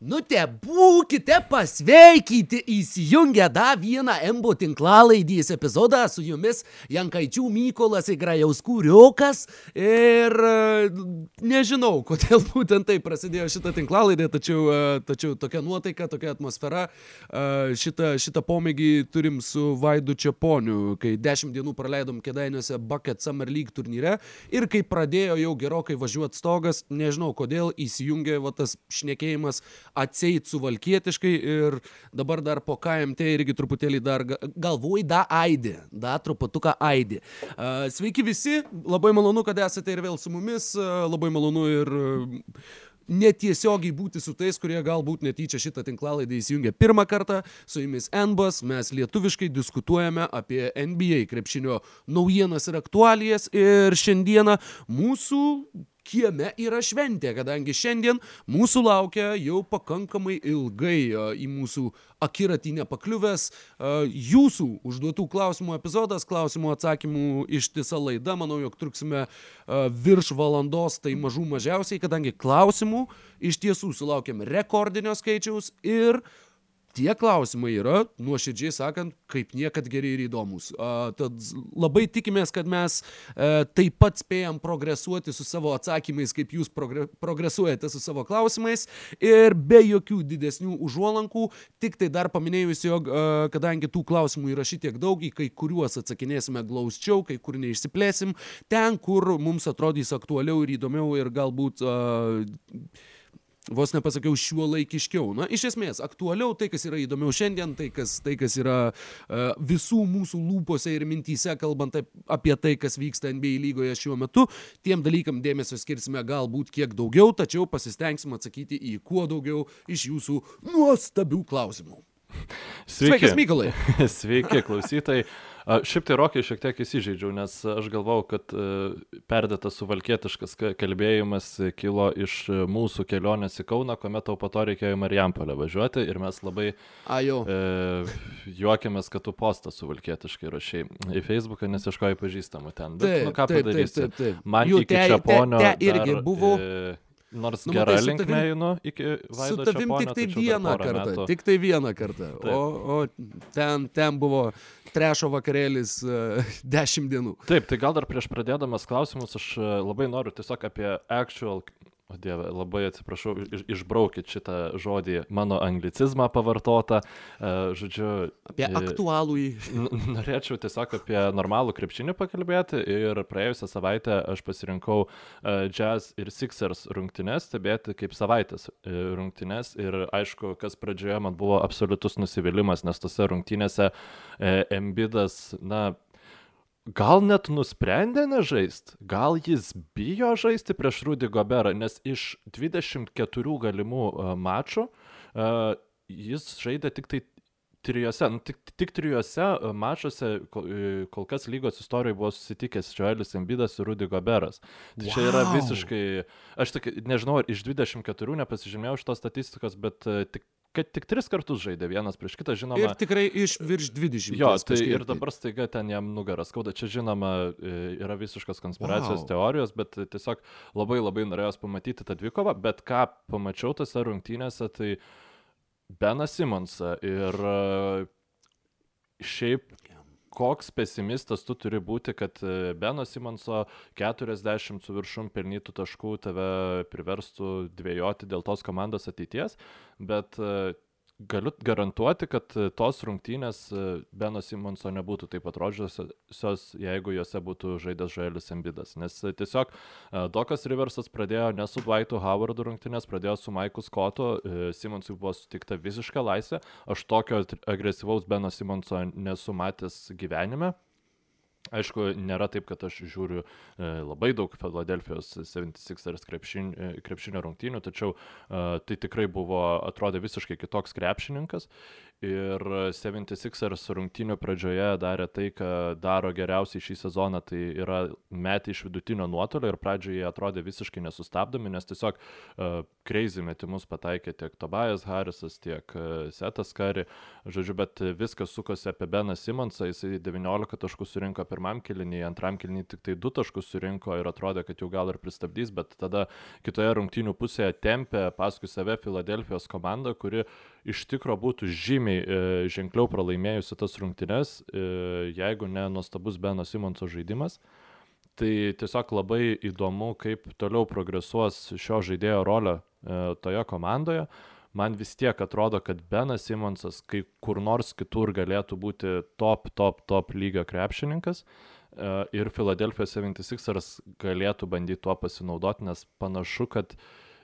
Nu te būkite pasveikyti. Įsijungę dar vieną Embo tinklalaidys epizodą su jumis Jankaičių Mykolas Igrajauskų Riokas ir e, nežinau, kodėl būtent taip prasidėjo šitą tinklalaidį, tačiau, e, tačiau tokia nuotaika, tokia atmosfera, e, šitą, šitą pomėgį turim su Vaidu Čiaponiu, kai dešimt dienų praleidom Kedainiuose Bucket Summer League turnyre ir kai pradėjo jau gerokai važiuoti stogas, nežinau kodėl įsijungė va, tas šnekėjimas atseit suvalkietiškai ir dabar dar po KMT irgi truputėlį dar ga- galvoj da aidi, da truputuką aidi. Sveiki visi, labai malonu, kad esate ir vėl su mumis, labai malonu ir netiesiogiai būti su tais, kurie galbūt netyčia šitą tinklalaidą įsijungia pirmą kartą. Su jumis Enbas, mes lietuviškai diskutuojame apie NBA krepšinio naujienas ir aktualijas ir šiandieną mūsų kieme yra šventė, kadangi šiandien mūsų laukia jau pakankamai ilgai a, į mūsų akiratį nepakliuvęs a, jūsų užduotų klausimų epizodas, klausimų atsakymų ištisa laida, manau, jog truksime a, virš valandos, tai mažų mažiausiai, kadangi klausimų iš tiesų sulaukėm rekordinio skaičiaus ir Tie klausimai yra, nuoširdžiai sakant, kaip niekad geri ir įdomus. A, tad labai tikimės, kad mes e, taip pat spėjam progresuoti su savo atsakymais, kaip jūs progre, progresuojate su savo klausimais ir be jokių didesnių užuolankų. Tik tai dar paminėjus, jog e, kadangi tų klausimų yra šitiek daug, į kai kuriuos atsakinėsime glausčiau, kai kur neišsiplėsim, ten, kur mums atrodys aktualiau ir įdomiau ir galbūt e, vos nepasakiau šiuo laikiškiau. Na, iš esmės, aktualiau tai, kas yra įdomiau šiandien, tai, kas, tai, kas yra uh, visų mūsų lūpose ir mintyse, kalbant ap, apie tai, kas vyksta NBA lygoje šiuo metu, tiem dalykam dėmesio skirsime galbūt kiek daugiau, tačiau pasistengsim atsakyti į kuo daugiau iš jūsų nuostabių klausimų. Sveikas, Mykolai. Sveiki, klausytojai. Šiaip tai rokiai šiek tiek įsižeidžiau, nes aš galvau, kad e, perdėtas suvalkietiškas ka- kalbėjimas kilo iš mūsų kelionės į Kauną, kuomet tau po to reikėjo į Marijampolę važiuoti ir mes labai Ajo. e, juokiamės, kad tu postą suvalkietiškai rašiai į Facebooką, nes ieškojai pažįstamų ten. Bet, Taip, nu ką taip, taip, padarysi? taip, taip. Man Jų iki te- čia te- te irgi dar, buvo. E, Nors Nu, su linkme tavim- einu iki Su Vaido tavim Čeponio, tik tai dar vieną kartą. metų. Tik tai vieną kartą. Taip. O, o ten, ten buvo trešo vakarėlis uh, dešimt dienų. Taip, tai gal dar prieš pradėdamas klausimus aš e, labai noriu tiesiog apie actual, o dieve, labai atsiprašau, iš, išbraukit šitą žodį, mano anglicizmą pavartotą, e, žodžiu. Apie e, aktualų į... Norėčiau tiesiog apie normalų krepšinį pakalbėti ir praėjusią savaitę aš pasirinkau uh, Jazz ir Sixers rungtynes, stebėti kaip savaitės uh, rungtynes ir aišku, kas pradžioje man buvo absoliutus nusivylimas, nes tose rungtynėse Embidas, na, Gal net nusprendė nežaist, gal jis bijo žaisti prieš Rudy Goberą, nes iš 24 galimų uh, mačų uh, jis žaidė tik tai trijose, nu, tik, tik trijose uh, mačuose, kol, kol kas lygos istorijoje buvo susitikęs Joelis Embidas ir Rudy Goberas. Tai wow. čia yra visiškai, aš tik nežinau, ar iš 24 nepasižymėjau šitos statistikos, bet tik, kad tik tris kartus žaidė vienas prieš kitą, žinoma. Ir tikrai iš virš 20. Jo, tai kažkiek ir dabar staiga ten jam nugarą skauda. Čia žinoma e, yra visiškas konspiracijos wow. teorijos, bet tiesiog labai labai norėjau pamatyti tą dvikovą, bet ką pamačiau tose rungtynėse, tai Benas Simonsą ir e, šiaip koks pesimistas tu turi būti, kad e, Beno Simonso 40 su viršum pelnytų taškų tave priverstų dvėjoti dėl tos komandos ateities, bet e, galiu garantuoti, kad e, tos rungtynės e, Beno Simonso nebūtų taip atrodžiusios, jeigu juose būtų žaidęs Žaelis Embidas. Nes e, tiesiog Dokas Riversas pradėjo ne su Dwightu Howardu rungtynės, pradėjo su Maiku Scottu, e, Simonsui buvo sutikta visiška laisvė. Aš tokio agresyvaus Beno Simonso nesu matęs gyvenime. Aišku, nėra taip, kad aš žiūriu e, labai daug Filadelfijos 76ers krepšin, e, krepšinio rungtynių, tačiau e, tai tikrai buvo, atrodė visiškai kitoks krepšininkas. Ir 76ers rungtynių pradžioje darė tai, ką daro geriausiai šį sezoną, tai yra metį iš vidutinio nuotolio ir pradžioje atrodė visiškai nesustabdomi, nes tiesiog uh, crazy metimus pataikė tiek Tobias Harrisas, tiek uh, Setas Kari. Žodžiu, bet viskas sukosi apie Beną Simonsą, jisai 19 taškų surinko pirmam kiliniui, antram kiliniui tik tai du taškus surinko ir atrodė, kad jau gal ir pristabdys, bet tada kitoje rungtynių pusėje tempė paskui save Filadelfijos komanda, kuri iš tikro būtų žymiai e, ženkliau pralaimėjusi tas rungtynes, e, jeigu ne nuostabus Beno Simonso žaidimas. Tai tiesiog labai įdomu, kaip toliau progresuos šio žaidėjo rolė e, toje komandoje man vis tiek atrodo, kad Benas Simonsas kai kur nors kitur galėtų būti top, top, top lygio krepšininkas. Ir Philadelphia 76ers galėtų bandyti tuo pasinaudoti, nes panašu, kad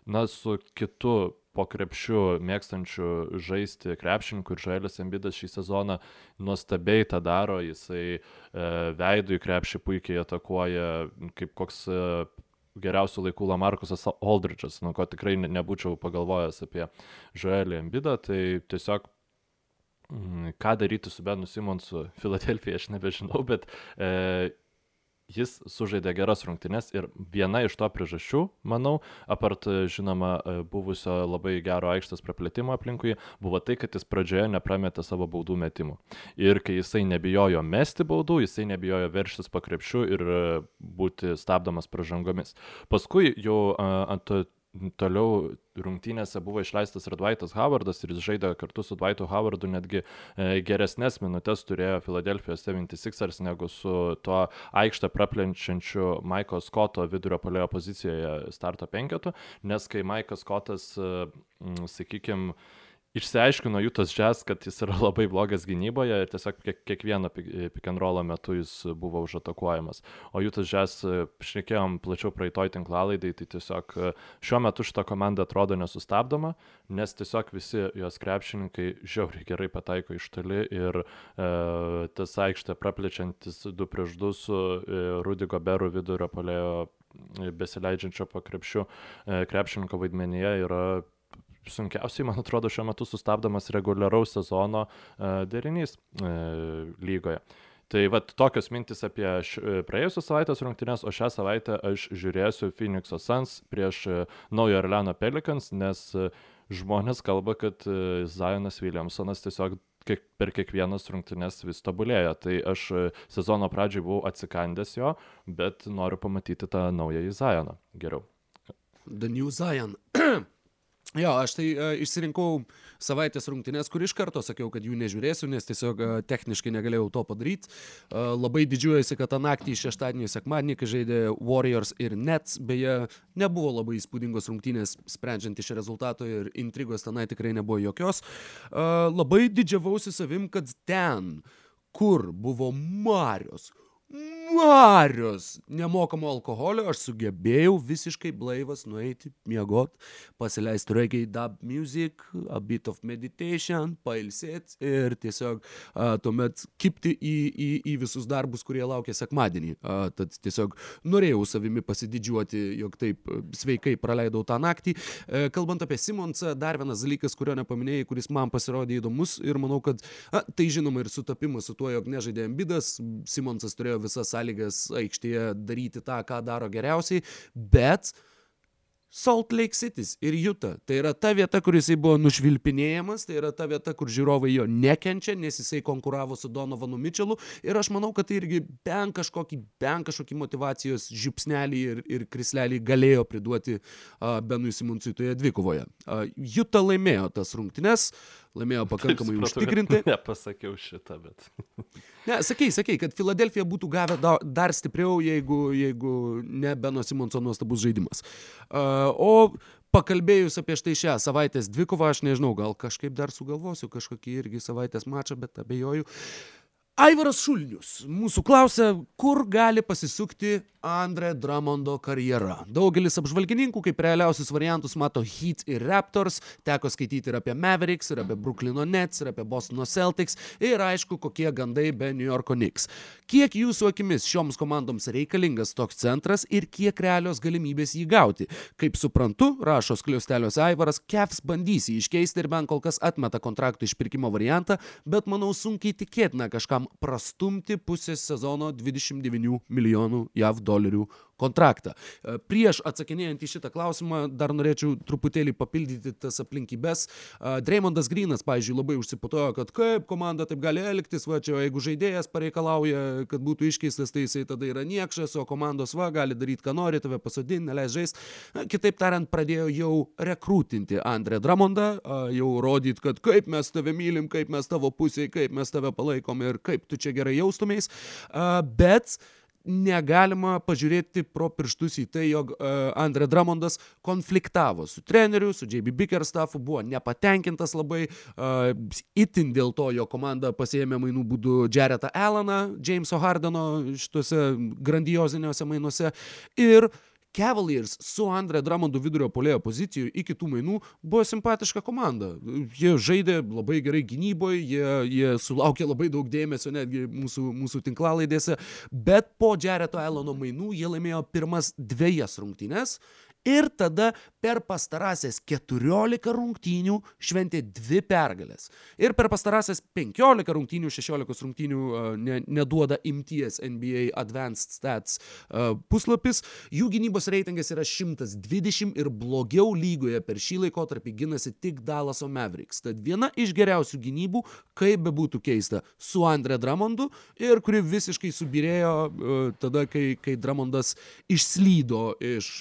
na, su kitu po krepšiu mėgstančiu žaisti krepšininkų ir Žaelis Embidas šį sezoną nuostabiai tą daro, jisai e, veidų į krepšį puikiai atakuoja, kaip koks e, geriausių laikų Lamarkusas Aldridge'as, nuo ko tikrai nebūčiau pagalvojęs apie Joelį Embidą, tai tiesiog mm, ką daryti su Benu Simonsu Filadelfija, aš nebežinau, bet e, jis sužaidė geras rungtynes ir viena iš to priežasčių, manau, apart žinoma e, buvusio labai gero aikštės praplėtimo aplinkui, buvo tai, kad jis pradžioje neprametė savo baudų metimų. Ir kai jisai nebijojo mesti baudų, jisai nebijojo verštis pakrepšių ir e, būti stabdomas pražangomis. Paskui jau ant toliau rungtynėse buvo išleistas ir Dwightas Howardas ir jis žaidė kartu su Dwightu Howardu netgi e, geresnės minutės turėjo Philadelphia 76ers negu su tuo aikštę praplenčiančiu Maiko Scotto vidurio polėjo pozicijoje starto penketu, nes kai Maikas Scottas, e, sakykime, išsiaiškino Jutas Jazz, kad jis yra labai blogas gynyboje ir tiesiog kiek, kiekvieno pick and rollo metu jis buvo užatakuojamas. O Jutas Jazz, šnekėjom plačiau praeitoj tinklalaidai, tai tiesiog šiuo metu šita komanda atrodo nesustabdoma, nes tiesiog visi jos krepšininkai žiauriai gerai pataiko iš toli ir e, tas aikštė praplečiantis 2 prieš 2 su e, Rudy Goberu vidurio polėjo besileidžiančio po krepšiu e, krepšininko vaidmenyje yra sunkiausiai, man atrodo, šiuo metu sustabdomas reguliaraus sezono e, derinys e, lygoje. Tai vad tokios mintis apie e, praėjusios savaitės rungtynės, o šią savaitę aš žiūrėsiu Phoenix'o Suns prieš Naujo Orleano Pelicans, nes žmonės kalba, kad Zionas Williamsonas tiesiog kiek, per kiekvienas rungtynes vis tobulėja. Tai aš sezono pradžiai buvau atsikandęs jo, bet noriu pamatyti tą naująjį Zioną geriau. The New Zion. Jo, aš tai uh, išsirinkau savaitės rungtynės, kur iš karto sakiau, kad jų nežiūrėsiu, nes tiesiog uh, techniškai negalėjau to padaryti. Uh, labai didžiuojasi, kad tą naktį šeštadienį, sekmadienį, kai žaidė Warriors ir Nets, beje, nebuvo labai įspūdingos rungtynės, sprendžiant iš rezultato ir intrigos tenai tikrai nebuvo jokios. Labai didžiavausi savim, kad ten, kur buvo Marios, Marius, nemokamo alkoholio, aš sugebėjau visiškai blaivas nueiti, miegot, pasileisti reggae dub music, a bit of meditation, pailsėti ir tiesiog a, tuomet kipti į, į, į visus darbus, kurie laukia sekmadienį. A, tad tiesiog norėjau savimi pasididžiuoti, jog taip sveikai praleidau tą naktį. E, kalbant apie Simonsą, dar vienas dalykas, kurio nepaminėjai, kuris man pasirodė įdomus ir manau, kad a, tai žinoma ir sutapimas su tuo, jog nežaidė Ambidas, Simonsas turėjo turėjo visas sąlygas aikštėje daryti tą, ką daro geriausiai, bet Salt Lake City's ir Juta. Tai yra ta vieta, kur jisai buvo nušvilpinėjamas, tai yra ta vieta, kur žiūrovai jo nekenčia, nes jisai konkuravo su Donovanu Mitchellu ir aš manau, kad tai irgi bent kažkokį, bent kažkokį motivacijos žipsnelį ir, ir krislelį galėjo priduoti uh, Benui Simonsui toje dvikovoje. Uh, Juta laimėjo tas rungtynes, laimėjo pakankamai Taip, užtikrinti. Nepasakiau šitą, bet. ne, sakei, sakei, kad Filadelfija būtų gavę da, dar stipriau, jeigu, jeigu ne Beno Simonso nuostabus žaidimas. Uh, o pakalbėjus apie štai šią savaitės dvikovą, aš nežinau, gal kažkaip dar sugalvosiu kažkokį irgi savaitės mačą, bet abejoju. Aivaras Šulnius mūsų klausia, kur gali pasisukti Andre Dramondo karjera. Daugelis apžvalgininkų kaip realiausius variantus mato Heat ir Raptors, teko skaityti ir apie Mavericks, ir apie Brooklyno Nets, ir apie Bostono Celtics, ir aišku, kokie gandai be New Yorko Knicks. Kiek jūsų akimis šioms komandoms reikalingas toks centras ir kiek realios galimybės jį gauti? Kaip suprantu, rašo skliausteliuose Aivaras, Kevs bandys jį iškeisti ir bent kol kas atmeta kontraktų išpirkimo variantą, bet manau sunkiai tikėtina kažkam prastumti pusės sezono 29 milijonų JAV dolerių kontraktą. E, prieš atsakinėjant į šitą klausimą, dar norėčiau truputėlį papildyti tas aplinkybės. E, Dreymondas Grinas, pavyzdžiui, labai užsiputojo, kad kaip komanda taip gali elgtis, va čia jeigu žaidėjas pareikalauja, kad būtų iškeistas, tai jisai tada yra niekšas, o komandos va gali daryti, ką nori, tave pasodinti, neleis žaisti. Kitaip tariant, pradėjo jau rekrūtinti Andrė Dramondą, jau rodyti, kad kaip mes tave mylim, kaip mes tavo pusėje, kaip mes tave palaikom ir kaip tu čia gerai jaustumės. Bet negalima pažiūrėti pro pirštus į tai, jog uh, Andre Dramondas konfliktavo su treneriu, su JB Bickerstaffu, buvo nepatenkintas labai, uh, itin dėl to jo komanda pasėmė mainų būdų Jaretą Allaną, Jameso Hardeno šituose grandioziniuose mainuose. Ir uh, Cavaliers su Andre Drummondu vidurio polėjo pozicijoje iki tų mainų buvo simpatiška komanda. Jie žaidė labai gerai gynyboje, jie, jie sulaukė labai daug dėmesio netgi mūsų, mūsų tinklalaidėse, bet po Jareto Elono mainų jie laimėjo pirmas dviejas rungtynes ir tada per pastarąsias 14 rungtynių šventė dvi pergalės. Ir per pastarąsias 15 rungtynių, 16 rungtynių ne, neduoda imties NBA Advanced Stats puslapis. Jų gynybos reitingas yra 120 ir blogiau lygoje per šį laikotarpį ginasi tik Dallaso Mavericks. Tad viena iš geriausių gynybų, kaip be būtų keista, su Andre Dramondu ir kuri visiškai subirėjo tada, kai, kai Dramondas išslydo iš,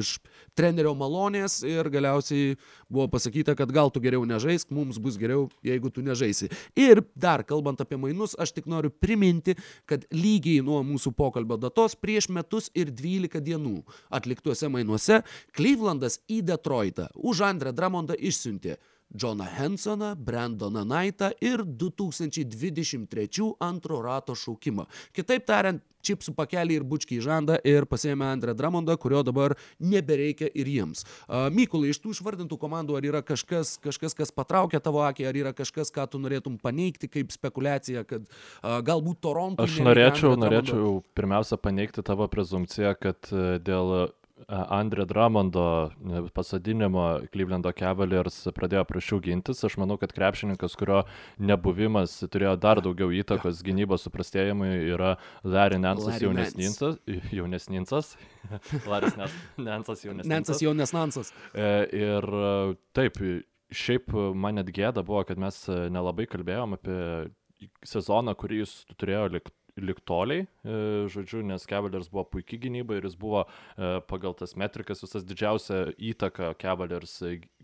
iš trenerio malonės ir galiausiai buvo pasakyta, kad gal tu geriau nežaisk, mums bus geriau, jeigu tu nežaisi. Ir dar kalbant apie mainus, aš tik noriu priminti, kad lygiai nuo mūsų pokalbio datos prieš metus ir 12 dienų atliktuose mainuose Clevelandas į Detroitą už Andrę Dramondą išsiuntė Džoną Hensoną, Brandoną Naitą ir 2023 antro rato šaukimą. Kitaip tariant, čipsų pakelį ir bučkį į žandą ir pasėmė Andrę Dramondą, kurio dabar nebereikia ir jiems. Uh, Mykolai, iš tų išvardintų komandų, ar yra kažkas, kažkas, kas patraukia tavo akį, ar yra kažkas, ką tu norėtum paneigti kaip spekulacija, kad uh, galbūt Toronto... Aš norėčiau, norėčiau pirmiausia paneigti tavo prezumciją, kad dėl Andre Dramondo pasadinimo Clevelando Cavaliers pradėjo prašiau gintis. Aš manau, kad krepšininkas, kurio nebuvimas turėjo dar daugiau įtakos gynybos suprastėjimui, yra Larry Nansas jaunesninsas. Jaunesninsas. Laris Nansas jaunesninsas. Nansas jaunesnansas. Ir taip, šiaip man net gėda buvo, kad mes nelabai kalbėjom apie sezoną, kurį jis turėjo likti liktoliai, e, žodžiu, nes Cavaliers buvo puikiai gynyba ir jis buvo e, pagal tas metrikas visas didžiausia įtaka Cavaliers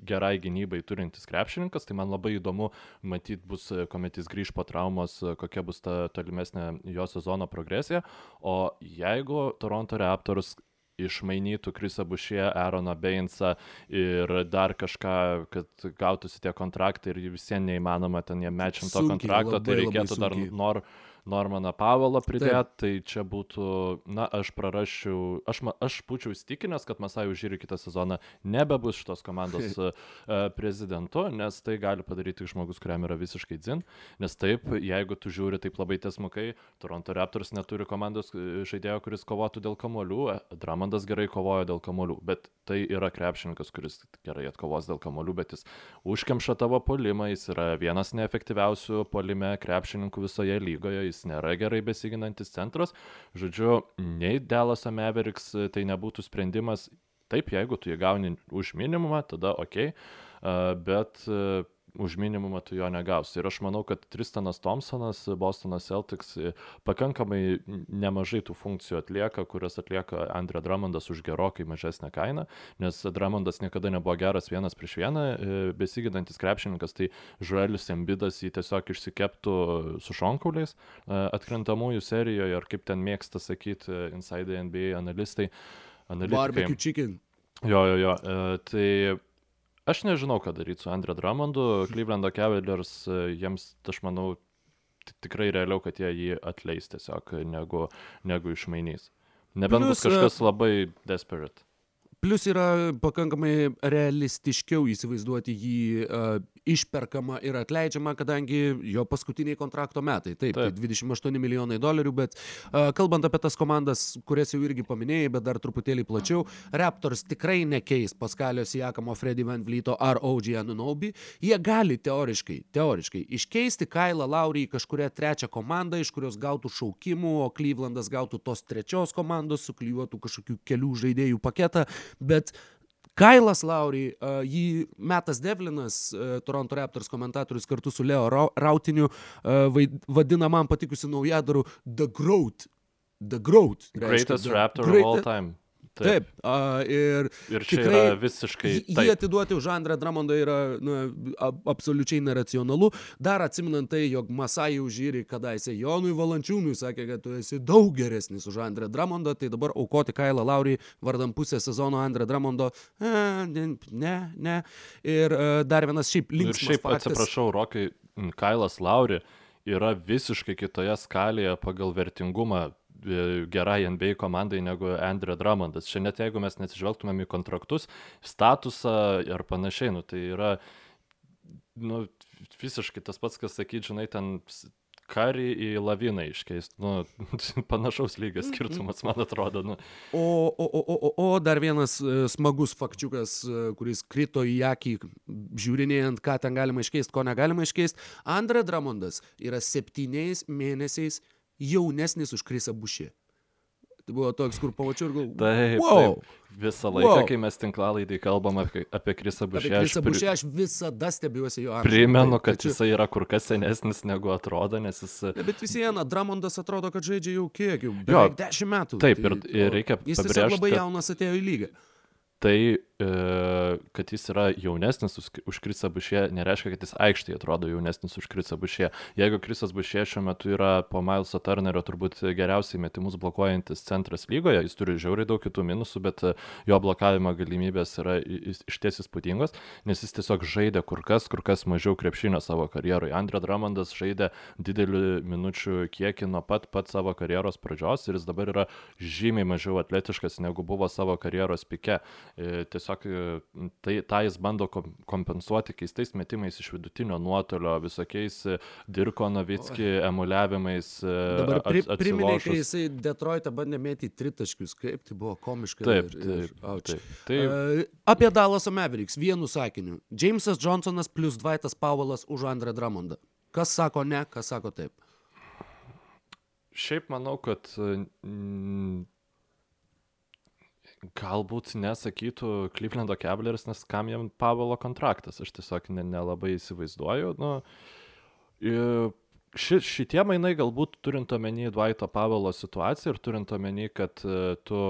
gerai gynybai turintis krepšininkas, tai man labai įdomu matyti bus, kuomet jis grįž po traumos, kokia bus ta tolimesnė jo sezono progresija, o jeigu Toronto Raptors išmainytų Krisą Bušė, Aaroną Beinsą ir dar kažką, kad gautųsi tie kontraktai ir visiems neįmanoma ten jie mečinto to kontrakto, tai reikėtų dar nor Normaną Pavelą pridėti, tai čia būtų, na, aš prarasčiau, aš, aš būčiau įstikinęs, kad Masai Užyri kitą sezoną nebebus šitos komandos uh, prezidentu, nes tai gali padaryti tik žmogus, kuriam yra visiškai dzin, nes taip, jeigu tu žiūri taip labai tiesmukai, Toronto Raptors neturi komandos e, žaidėjo, kuris kovotų dėl kamolių, e, Dramondas gerai kovojo dėl kamolių, bet tai yra krepšininkas, kuris gerai atkovos dėl kamolių, bet jis užkemša tavo polimą, jis yra vienas neefektyviausių polime krepšininkų visoje lygoje, jis jis nėra gerai besiginantis centras. Žodžiu, nei Dallas Mavericks e, tai nebūtų sprendimas. Taip, jeigu tu jį gauni už minimumą, tada ok, bet e, už minimumą tu jo negausi. Ir aš manau, kad Tristanas Thompsonas, Bostonas Celtics pakankamai nemažai tų funkcijų atlieka, kurias atlieka Andrė Dramondas už gerokai mažesnę kainą, nes Dramondas niekada nebuvo geras vienas prieš vieną, e, besigydantis krepšininkas, tai Žuelis Embidas jį tiesiog išsikeptų su šonkauliais e, atkrintamųjų serijoje, ar kaip ten mėgsta sakyti Inside NBA analistai. Barbecue chicken. Jo, jo, jo. E, tai Aš nežinau, ką daryti su Andrė Dramondu. Clevelando Cavaliers, e, jiems, aš manau, tikrai realiau, kad jie jį atleis tiesiog, negu, negu išmainys. Nebent Plus, bus kažkas e, labai desperate. Plus yra pakankamai realistiškiau įsivaizduoti jį uh, išperkamą ir atleidžiamą, kadangi jo paskutiniai kontrakto metai. Taip, Taip. tai 28 milijonai dolerių, bet uh, kalbant apie tas komandas, kurias jau irgi paminėjai, bet dar truputėlį plačiau, Raptors tikrai nekeis Paskalio Sijakamo, Freddy Van Vlyto ar OG Anunobi. Jie gali teoriškai, teoriškai iškeisti Kailą Laurį į kažkuria trečią komandą, iš kurios gautų šaukimų, o Clevelandas gautų tos trečios komandos, suklyjuotų kažkokių kelių žaidėjų paketą, bet Kailas Laurį, uh, jį Metas Devlinas, uh, Toronto Raptors komentatorius kartu su Leo Rautiniu, uh, vadina man patikusi naujadaru The Growth. The Growth. Greatest reiškia, Raptor great, of all time. Taip. taip a, ir, ir čia tikrai, yra visiškai. Jį atiduoti už Andrę Dramondą yra na, absoliučiai neracionalu. Dar atsiminant tai, jog Masai užžyri kadaise Jonui Valančiūnui sakė, kad tu esi daug geresnis už Andrę Dramondą, tai dabar aukoti Kailą Laurį vardam pusę sezono Andrę Dramondo. E, ne, ne. Ir e, dar vienas šiaip linksmas. Ir šiaip faktas. atsiprašau, Rokai, Kailas Lauri yra visiškai kitoje skalėje pagal vertingumą gerai NBA komandai negu Andrew Drummondas. Čia net jeigu mes nesižvelgtumėm į kontraktus, statusą ir panašiai, nu, tai yra nu, visiškai tas pats, kas sakyti, žinai, ten karį į laviną iškeist. Nu, panašaus lygio skirtumas, man atrodo. Nu. O, o, o, o, o dar vienas e, smagus fakčiukas, e, kuris krito į akį, žiūrinėjant, ką ten galima iškeisti, ko negalima iškeisti. Andrė Dramondas yra septyniais mėnesiais jaunesnis už Krisą Bušį. Tai buvo toks, kur pamačiau ir galvoju. Taip, wow. taip. Visą laiką, wow. kai mes tinklalaidai kalbam apie, apie Krisą Bušį. Apie Krisą Bušį aš visada stebiuosi jo amžių. Primenu, kad tačiau... jisai yra kur kas senesnis negu atrodo, nes jis... Ne, bet vis viena, Dramondas atrodo, kad žaidžia jau kiek, jau beveik jo, dešimt metų. Taip, tai, ir, ir reikia pabrėžti. Jis tiesiog labai jaunas atėjo į lygą tai, kad jis yra jaunesnis už Krisą Bušė, nereiškia, kad jis aikštėje atrodo jaunesnis už Krisą Bušė. Jeigu Krisas Bušė šiuo metu yra po Mileso Turnerio turbūt geriausiai metimus blokuojantis centras lygoje, jis turi žiauriai daug kitų minusų, bet jo blokavimo galimybės yra iš ties įspūdingos, nes jis tiesiog žaidė kur kas, kur kas mažiau krepšinio savo karjeroje. Andrė Dramondas žaidė didelį minučių kiekį nuo pat pat savo karjeros pradžios ir jis dabar yra žymiai mažiau atletiškas negu buvo savo karjeros pike. E, tiesiog e, tai, tą jis bando kompensuoti keistais metimais iš vidutinio nuotolio, visokiais e, Dirko Novitski emuliavimais. Dabar pri, priminė, kai jisai Detroitą bandė mėtyti tritaškius, kaip tai buvo komiška. Taip, ir, ir, taip, taip, taip. Uh, apie Dallaso Mavericks vienu sakiniu. Jamesas Johnsonas plus Dvaitas Paulas už Andrę Dramondą. Kas sako ne, kas sako taip? Šiaip manau, kad mm, Galbūt nesakytų Clevelando Cavaliers, nes kam jam Pavelo kontraktas, aš tiesiog ne, nelabai įsivaizduoju. Nu, ši, šitie mainai galbūt turint omeny Dvaito Pavelo situaciją ir turint omeny, kad uh, tu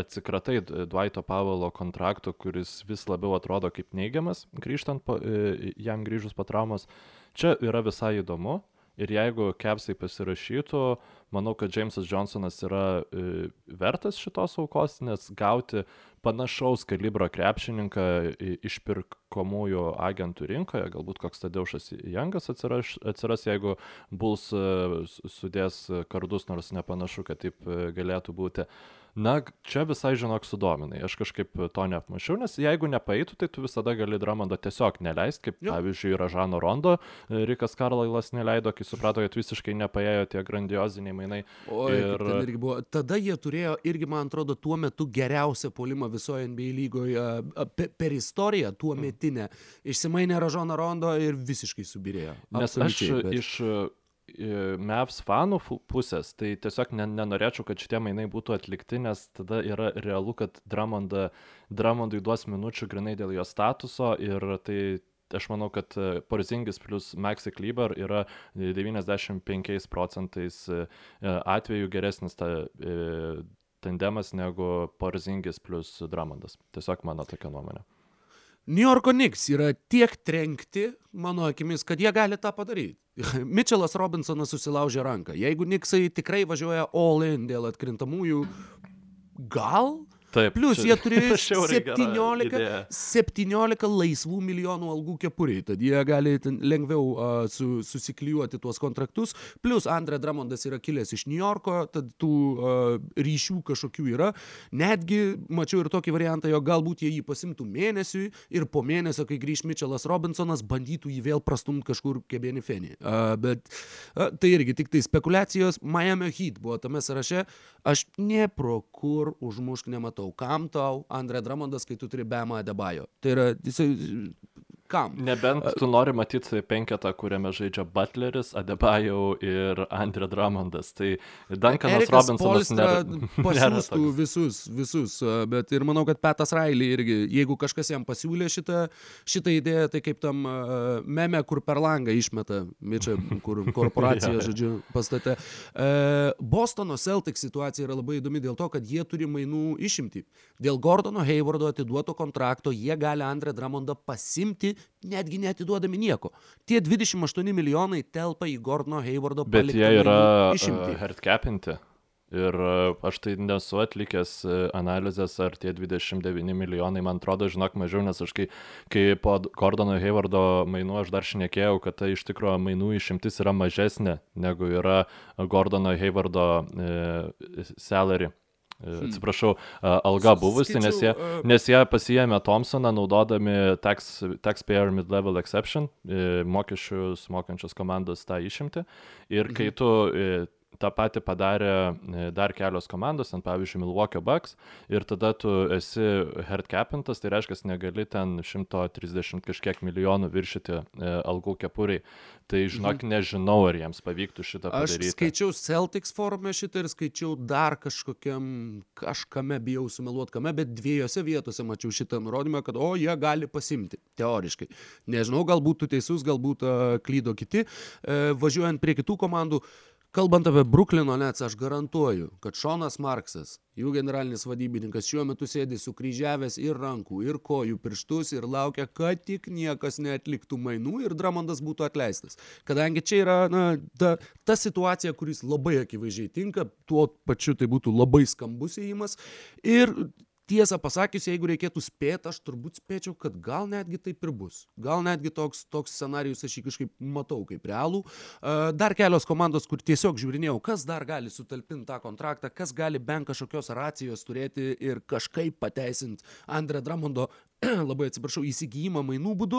atsikratai Dvaito Pavelo kontrakto, kuris vis labiau atrodo kaip neigiamas, grįžtant po, uh, jam grįžus po traumos, čia yra visai įdomu. Ir jeigu Kepsai pasirašytų, manau, kad Jamesas Johnsonas yra e, vertas šitos aukos, nes gauti panašaus kalibro krepšininką išpirkomųjų agentų rinkoje, galbūt koks Tadeušas Jangas atsiras, atsiras jeigu Bulls e, sudės kardus, nors nepanašu, kad taip e, galėtų būti. E, na, čia visai žinok sudominai. Aš kažkaip to neapmašiau, nes jeigu nepaeitų, tai tu visada gali Dramondo tiesiog neleisti, kaip jo. pavyzdžiui Ražano Rondo, Rikas Karlailas neleido, kai suprato, kad visiškai nepaėjo tie grandioziniai mainai. O, ir... irgi buvo. Tada jie turėjo irgi, man atrodo, tuo metu geriausią polimą visoje NBA lygoje per istoriją, tuo mm. metinę. Išsimainė Ražano Rondo ir visiškai subirėjo. Nes aš bet... iš Mavs fanų pusės, tai tiesiog ne, nenorėčiau, kad šitie mainai būtų atlikti, nes tada yra realu, kad Dramonda, Dramondui duos minučių grinai dėl jo statuso ir tai aš manau, kad Porzingis plus Maxi Kleber yra 95 procentais e, atveju geresnis ta, e, tandemas negu Porzingis plus Dramondas. Tiesiog mano tokia nuomonė. New Yorko Knicks yra tiek trenkti, mano akimis, kad jie gali tą padaryti. Mitčelas Robinsonas susilaužė ranką. Jeigu Niksai tikrai važiuoja all in dėl atkrintamųjų, gal Taip, Plus čia- jie gera 17, idėja. 17 laisvų milijonų algų kepuriai, tad jie gali lengviau uh, su, susiklijuoti tuos kontraktus. Plus Andre Dramondas yra kilęs iš New Yorko, tad tų uh, ryšių kažkokių yra. Netgi mačiau ir tokį variantą, jog galbūt jie jį pasimtų mėnesiui ir po mėnesio, kai grįž Mitchellas Robinsonas, bandytų jį vėl prastumti kažkur kebenį fenį. Uh, bet uh, tai irgi tik tai spekulacijos. Miami Heat buvo tame sąraše. Aš ne pro kur užmušk nematau. Kam tau Andre Dramondas, kai tu turi Bema Adebayo? Tai yra, jisai, kam? Nebent tu nori matyti penketą, kuriame žaidžia Butleris, Adebayo ir Andre Drummondas. Tai Duncanas Erikas Robinsonas nėra, pasiūstų visus, visus, bet ir manau, kad Petas Railį irgi, jeigu kažkas jam pasiūlė šitą, šitą idėją, tai kaip tam meme, kur per langą išmeta, Mičia, kur korporacija, Jo, jo. žodžiu, pastate. Bostono Celtics situacija yra labai įdomi dėl to, kad jie turi mainų išimti. Dėl Gordono Haywardo atiduoto kontrakto jie gali Andre Dramondą pasimti, netgi neatiduodami nieko. Tie 28 milijonai telpa į Gordono Haywardo Bet paliktą jie yra mainų uh, išimtį. hardcapinti. Ir uh, aš tai nesu atlikęs uh, analizės, ar tie 29 milijonai, man atrodo, žinok, mažiau, nes aš kai, kai po Gordono Haywardo mainų aš dar šnekėjau, kad tai iš tikrųjų mainų išimtis yra mažesnė negu yra Gordono Haywardo uh, salary. Uh, Atsiprašau, alga buvusi, nes jie, nes jie pasijėmė Thompsoną naudodami tax, taxpayer mid-level exception, mokesčius mokančios komandos tą išimti. Ir kai tu e, tą patį padarė e, dar kelios komandos, ten pavyzdžiui Milwaukee Bucks, ir tada tu esi hardcapintas, tai reiškia, negali ten 130 kažkiek milijonų viršyti e, algų kepuriai. Tai žinok, nežinau, ar jiems pavyktų šitą Aš padaryti. skaičiau Celtics forume šitą ir skaičiau dar kažkokiam, kažkame bijau sumeluoti kame, bet dviejose vietose mačiau šitą nurodymą, kad o, jie gali pasimti, teoriškai. Nežinau, galbūt tu teisus, galbūt uh, klydo kiti. Uh, važiuojant prie kitų komandų, kalbant apie Bruklino Nets, aš garantuoju, kad Šonas Marksas, jų generalinis vadybininkas, šiuo metu sėdi sukryžiavęs ir rankų, ir kojų pirštus ir laukia, kad tik niekas neatliktų mainų ir Dramondas būtų atleistas. Kadangi čia yra na, ta, ta situacija, kuris labai akivaizdžiai tinka, tuo pačiu tai būtų labai skambus įėjimas. Ir tiesą pasakius, jeigu reikėtų spėti, aš turbūt spėčiau, kad gal netgi taip ir bus. Gal netgi toks, toks scenarius aš jį kažkaip matau kaip realų. Uh, dar kelios komandos, kur tiesiog žiūrinėjau, kas dar gali sutalpinti tą kontraktą, kas gali bent kažkokios racijos turėti ir kažkaip pateisinti Andre Dramondo labai atsiprašau, įsigijimą mainų būdu,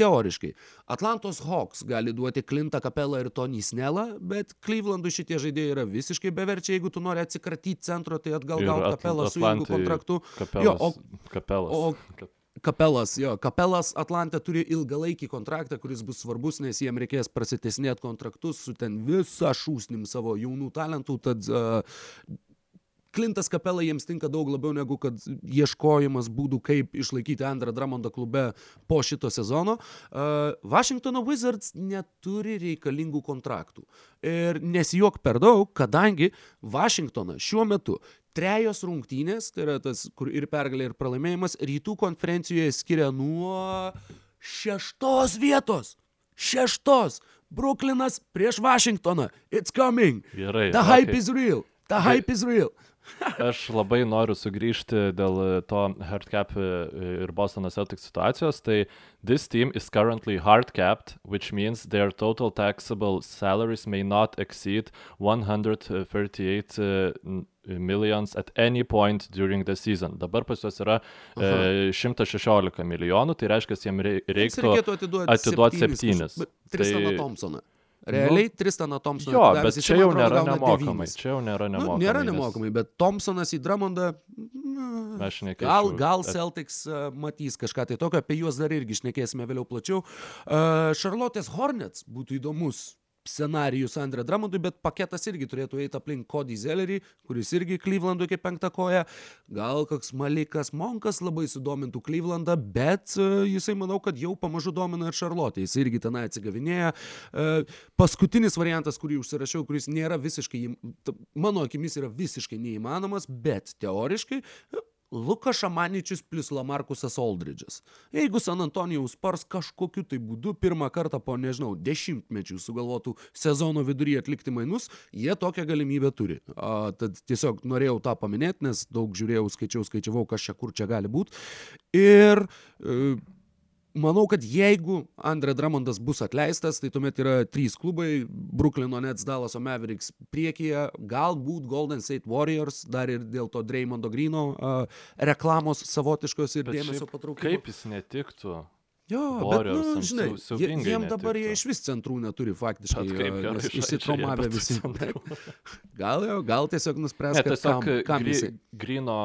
teoriškai. Atlantos Hawks gali duoti Klintą Kapelą ir Tony Snellą, bet Clevelandui šitie žaidėjai yra visiškai beverčiai, jeigu tu nori atsikratyti centro, tai atgal At- Kapelą su ilgu kontraktu. Kapelas. Jo, o- kapelas. o- Kap- Kapelas, jo, Kapelas Atlantė turi ilgalaikį kontraktą, kuris bus svarbus, nes jiem reikės prasitesnėti kontraktus su ten visą šūsnim savo jaunų talentų, tad uh, Klintas Kapela jiems tinka daug labiau negu kad ieškojimas būdų, kaip išlaikyti Andrą Dramondą klube po šito sezono. Washingtono Wizards neturi reikalingų kontraktų. Ir nesijuok per daug, kadangi Washingtoną šiuo metu trejos rungtynės, tai yra tas, kur ir pergalė, ir pralaimėjimas, rytų konferencijoje skiria nuo šeštos vietos. Šeštos. Bruklinas prieš Vašingtoną. It's coming. Gerai. The hype okei. is real. The hype is real. Aš labai noriu sugrįžti dėl e, to hardcap e, ir Bostono Celtics situacijos. Tai this team is currently hardcapped, which means their total taxable salaries may not exceed 138 uh, n- millions at any point during the season. Dabar pas juos yra e, 116 milijonų, tai reiškia, jiems rei- Jiems reiktų... atiduoti, atiduot septynis septynis. kažkur- bet Tristaną Tai- Thompsoną. Realiai Tristaną Thompsoną. Jo, bet čia jau nėra nemokamai. Čia jau nėra Nu, nemokamai. nėra nes nemokamai, bet Thompsonas į Dramondą. Aš Gal, nekeičiau. gal Et- Celtics uh, matys kažką tai tokio, apie juos dar irgi šnekėsime vėliau plačiau. Uh, Charlotte's Hornets būtų įdomus scenarijus Andre Dramondui, bet paketas irgi turėtų eiti aplink Cody Zellerį, kuris irgi Clevelandui kaip penktą koją. Gal koks Malikas Monkas labai sudomintų Clevelandą, bet uh, jisai manau, kad jau pamažu domina ir Charlotte. Jis irgi tenai atsigavinėja. Uh, paskutinis variantas, kurį užsirašiau, kuris nėra visiškai, mano akimis yra visiškai neįmanomas, bet teoriškai Lukas Šamaničius plus Lamarkusas Aldridge'as. Jeigu San Antonijaus Spars kažkokiu tai būdu pirmą kartą po, nežinau, dešimtmečių sugalvotų sezono viduryje atlikti mainus, jie tokią galimybę turi. A, tad tiesiog norėjau tą paminėti, nes daug žiūrėjau, skaičiau, skaičiavau, kas čia kur čia gali būti. Ir e, manau, kad jeigu Andre Dramondas bus atleistas, tai tuomet yra trys klubai - Brooklyno Nets, Dallaso Mavericks priekyje, galbūt Golden State Warriors, dar ir dėl to Dreymondo Grino uh, reklamos savotiškos ir Bet dėmesio patraukimo. Kaip jis netiktų? Jo, bet, nu, žinai, siau- jie, jiem dabar jie iš vis centrų neturi faktiškai, nes išsitraumavę visi. Gal jau, gal tiesiog nuspręs, Ne, kad tiesiog kam, kam gry, jisai. Grino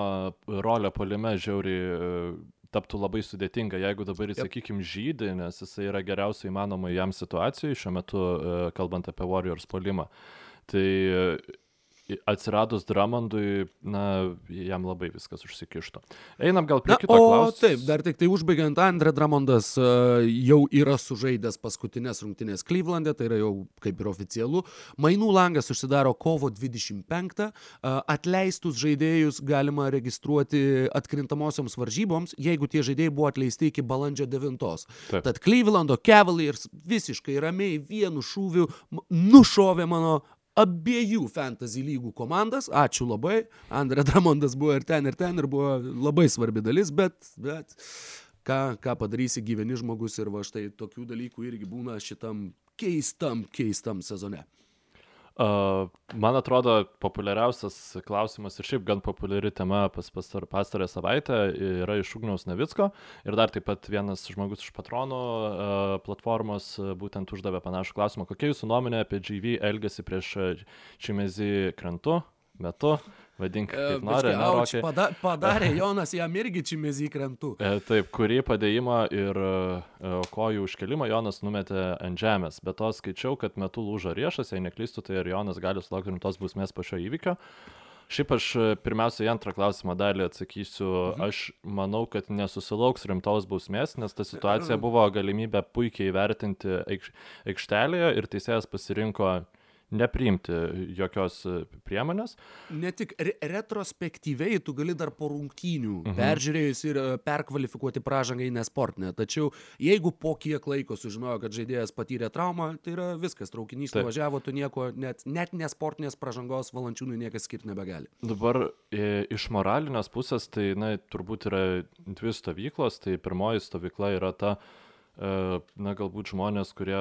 rolė polime žiauriai taptų labai sudėtinga, jeigu dabar jis, Jep. sakykime, žydė, nes jisai yra geriausiai įmanoma jam situacijoje šiuo metu, e, kalbant apie Warriors polimą. Tai atsiradus Dramondui, na, jam labai viskas užsikišto. Einam gal prie Na, kito klausimo. taip, dar tik tai užbaigiant, Andre Dramondas uh, jau yra sužaidęs paskutinės rungtynės Klyvlandė, tai yra jau kaip ir oficialu. Mainų langas užsidaro kovo 25. Uh, atleistus žaidėjus galima registruoti atkrintamosioms varžyboms, jeigu tie žaidėjai buvo atleisti iki balandžio 9. Taip. Tad Clevelando Cavaliers visiškai ramiai vienu šūviu nušovė mano abiejų fantasy lygų komandas. Ačiū labai. Andrė Dramondas buvo ir ten, ir ten, ir buvo labai svarbi dalis, bet, bet ką, ką padarysi gyveni žmogus ir va štai tokių dalykų irgi būna šitam keistam, keistam sezone. Man atrodo, populiariausias klausimas ir šiaip gan populiari tema pas pastar, pastarąją savaitę yra iš Ugniaus Navicko ir dar taip pat vienas žmogus iš patronų platformos būtent uždavė panašų klausimą. Kokia jūsų nuomonė apie GV elgesį prieš Čimezį krantu, metu, vadink kaip nori, ne, Auč, pada, padarė Jonas jam irgi čimezį krantų. E, Taip, kurį padėjimą ir e, kojų užkelimą Jonas numetė ant žemės. Bet to skaičiau, kad metu lūžo riešas, jei neklystu, tai ir Jonas gali sulaukti rimtos bausmės po šio įvykio. Šiaip aš e, pirmiausia į antrą klausimą dalį atsakysiu. Mhm. Aš manau, kad nesusilauks rimtos bausmės, nes ta situacija buvo galimybė puikiai įvertinti aikš- aikštelėje ir teisėjas pasirinko nepriimti jokios e, priemonės. Ne tik re retrospektyviai, tu gali dar po rungtynių Mhm. peržiūrėjus ir e, perkvalifikuoti pražangą į nesportinę. Tačiau jeigu po kiek laiko sužinojo, kad žaidėjas patyrė traumą, tai yra viskas, traukinys Taip. nuvažiavo, tu nieko, net, net nesportinės pražangos valančiūnų niekas skirti nebegali. Dabar e, iš moralinės pusės, tai, na, turbūt yra dvi stovyklos. Tai pirmoji stovykla yra ta, e, na, galbūt žmonės, kurie,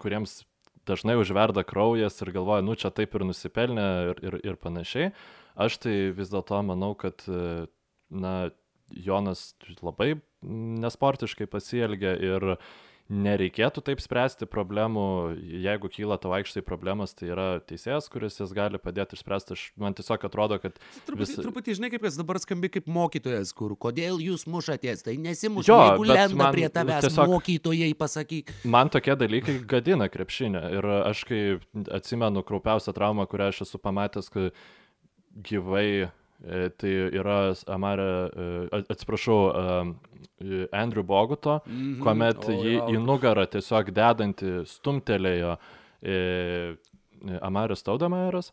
kuriems dažnai užverda kraujas ir galvoja, nu, čia taip ir nusipelnė ir, ir, ir panašiai. Aš tai vis dėlto manau, kad, na, Jonas labai nesportiškai pasielgia ir nereikėtų taip spręsti problemų. Jeigu kyla tavo aikštai problemas, tai yra teisėjas, kuris jas gali padėti išspręsti. Aš, man tiesiog atrodo, kad Truputį, truputį žinai, kaip kas dabar skambi kaip mokytojas, kur kodėl jūs mušatės, tai nesimuš, Jo, jeigu lenda prie tavęs tiesiog- mokytojai, pasakyk. man tokie dalykai gadina krepšinę. Ir aš kai atsimenu kraupiausią traumą, kurią aš esu pamatęs, kai gyvai, tai yra Amarė, e, atsiprašau, e, Andrew Boguto, Mhm. kuomet O, jį jo. į nugarą tiesiog dedantį stumtelėjo e, Amaris Taudamaras.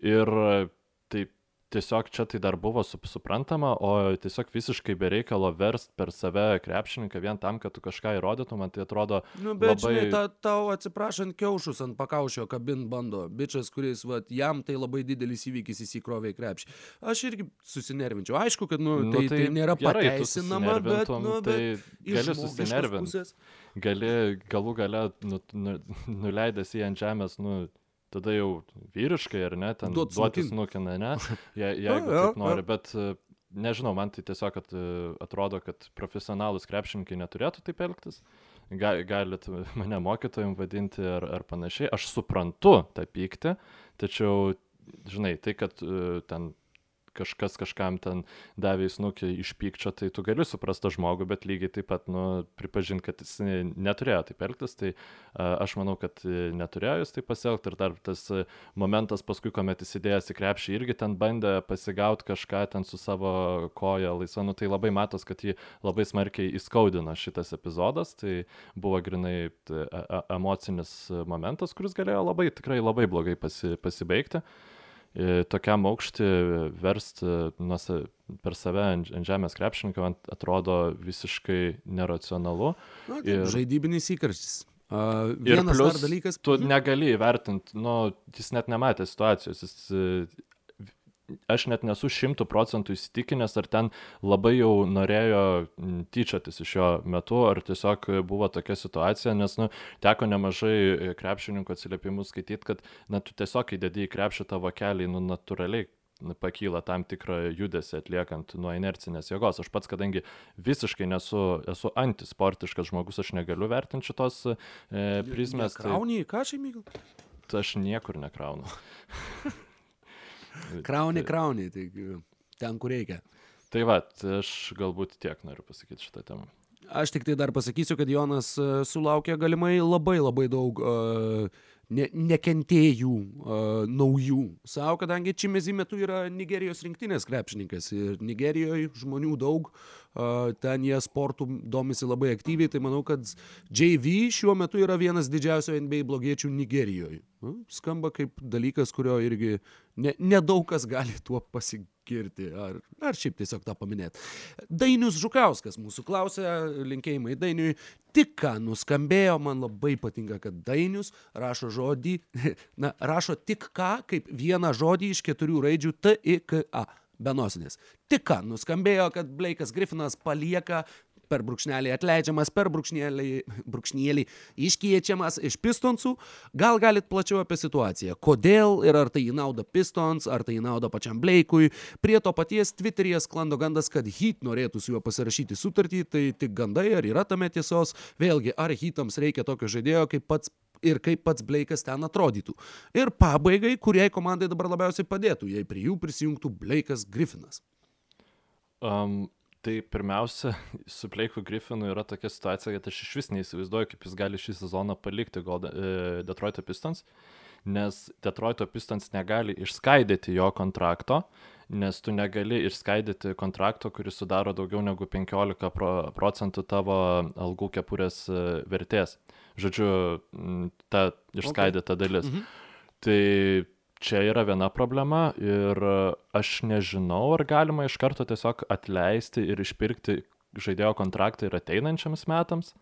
Ir e, tai tiesiog čia tai dar buvo sup- suprantama, o tiesiog visiškai bereikalo verst per save krepšininką vien tam, kad tu kažką įrodytum, man tai atrodo Nu, bet labai... žinai, ta, tau atsiprašant kiaušus ant pakaušio kabint bando. Bičias, kuris, va, jam tai labai didelis įvykis įsikrovė į krepšį. Aš irgi susinervinčiau. Aišku, kad, nu, Nu, tai, tai, tai nėra gerai, pateisinama, bet, nu, tai bet iš gali pusės- gali galų gale nu, nu, nuleidęs jį ant žemės, nu, tada jau vyriškai ar ne, ten Duot snukina, ne, je, jeigu jo, taip nori, bet e, nežinau, man tai tiesiog kad, e, atrodo, kad profesionalus krepšininkai neturėtų taip elgtis. Ga, galit mane mokytojim vadinti ar, ar panašiai. Aš suprantu tą pyktį, tačiau, žinai, tai, kad e, ten kažkas kažkam ten davė į snukį iš pykčio, tai tu gali suprasti tą žmogų, bet lygiai taip pat, nu, pripažinti, kad jis ne- neturėjo taip elgtis, tai a, aš manau, kad e, neturėjo jis taip pasielgti ir dar tas e, momentas paskui, kuomet įsidėjęs į krepšį, irgi ten bandė pasigauti kažką ten su savo koja laisva, nu, tai labai matos, kad jį labai smarkiai įskaudino šitas epizodas, tai buvo grinai e- emocinis momentas, kuris galėjo labai, tikrai labai blogai pasi, pasibaigti. E, tokiam aukštį versti nuo sa- per save ant ant žemės krepšininką man atrodo visiškai neracionalu. Na, Ir- žaidybinis įkarštis. Uh, Ir dar dalykas. Tu Mhm. negali įvertinti, nu, jis net nematė situacijos. Jis, e, aš net nesu šimtų procentų įsitikinęs, ar ten labai jau norėjo tyčiotis iš jo metu, ar tiesiog buvo tokia situacija, nes, nu, teko nemažai krepšininkų atsiliepimų skaityti, kad, na, tu tiesiog įdedi į krepšį tavo kelią, nu, natūraliai pakyla tam tikrą judesį atliekant nuo inercinės jėgos. Aš pats, kadangi visiškai nesu, esu antisportiškas žmogus, aš negaliu vertinti šitos e, prizmės. Tai, Krauni, ką čia mygal? tai aš niekur nekraunu. Krauni, krauni, tai ten, kur reikia. Tai va, aš galbūt tiek noriu pasakyti šitą temą. Aš tik tai dar pasakysiu, kad Jonas e, sulaukė galimai labai labai daug uh, ne, nekentėjų uh, naujų savo, kadangi Čimezi metu yra Nigerijos rinktinės krepšininkas ir Nigerijoje žmonių daug, uh, ten jie sportų domisi labai aktyviai, tai manau, kad JV šiuo metu yra vienas didžiausių NBA blogiečių Nigerijoje. Nu, skamba kaip dalykas, kurio irgi ne- nedaug ne kas gali tuo pasigirti, ar, ar šiaip tiesiog tą paminėti. Dainius Žukauskas mūsų klausė, linkėjimai Dainiui, tik ką nuskambėjo, man labai patinka, kad Dainius rašo žodį, na, rašo tik ką, kaip vieną žodį iš keturių raidžių T, I, K, A. Benosinės. Tik ką nuskambėjo, kad Blaikas Griffinas palieka per brūkšnelį atleidžiamas, per brūkšnelį, brūkšnėlį iškiečiamas iš pistonsų. Gal galit plačiau apie situaciją? Kodėl ir ar tai į naudą pistons, ar tai į naudą pačiam Blake'ui? Prie to paties Twitter'yje sklando gandas, kad Heat norėtų su juo pasirašyti sutartį, tai tik gandai, ar yra tame tiesos? Vėlgi, ar Heatams reikia tokio žaidėjo, kaip pats ir kaip pats Blake'as ten atrodytų. Ir pabaigai, kuriai komandai dabar labiausiai padėtų, jei prie jų prisijungtų Blake'as Griffinas. Um, tai pirmiausia, su Bleiku Griffinu yra tokia situacija, kad aš iš vis neįsivaizduoju, kaip jis gali šį sezoną palikti Golden, e, Detroito Pistons, nes Detroito Pistons negali išskaidyti jo kontrakto, nes tu negali išskaidyti kontrakto, kuris sudaro daugiau negu 15 pro, procentų tavo algų kepurės e, vertės. Žodžiu, ta išskaidyta okay. dalis. Mhm. Tai čia yra viena problema ir aš nežinau, ar galima iš karto tiesiog atleisti ir išpirkti žaidėjo kontraktą ir ateinančiams metams.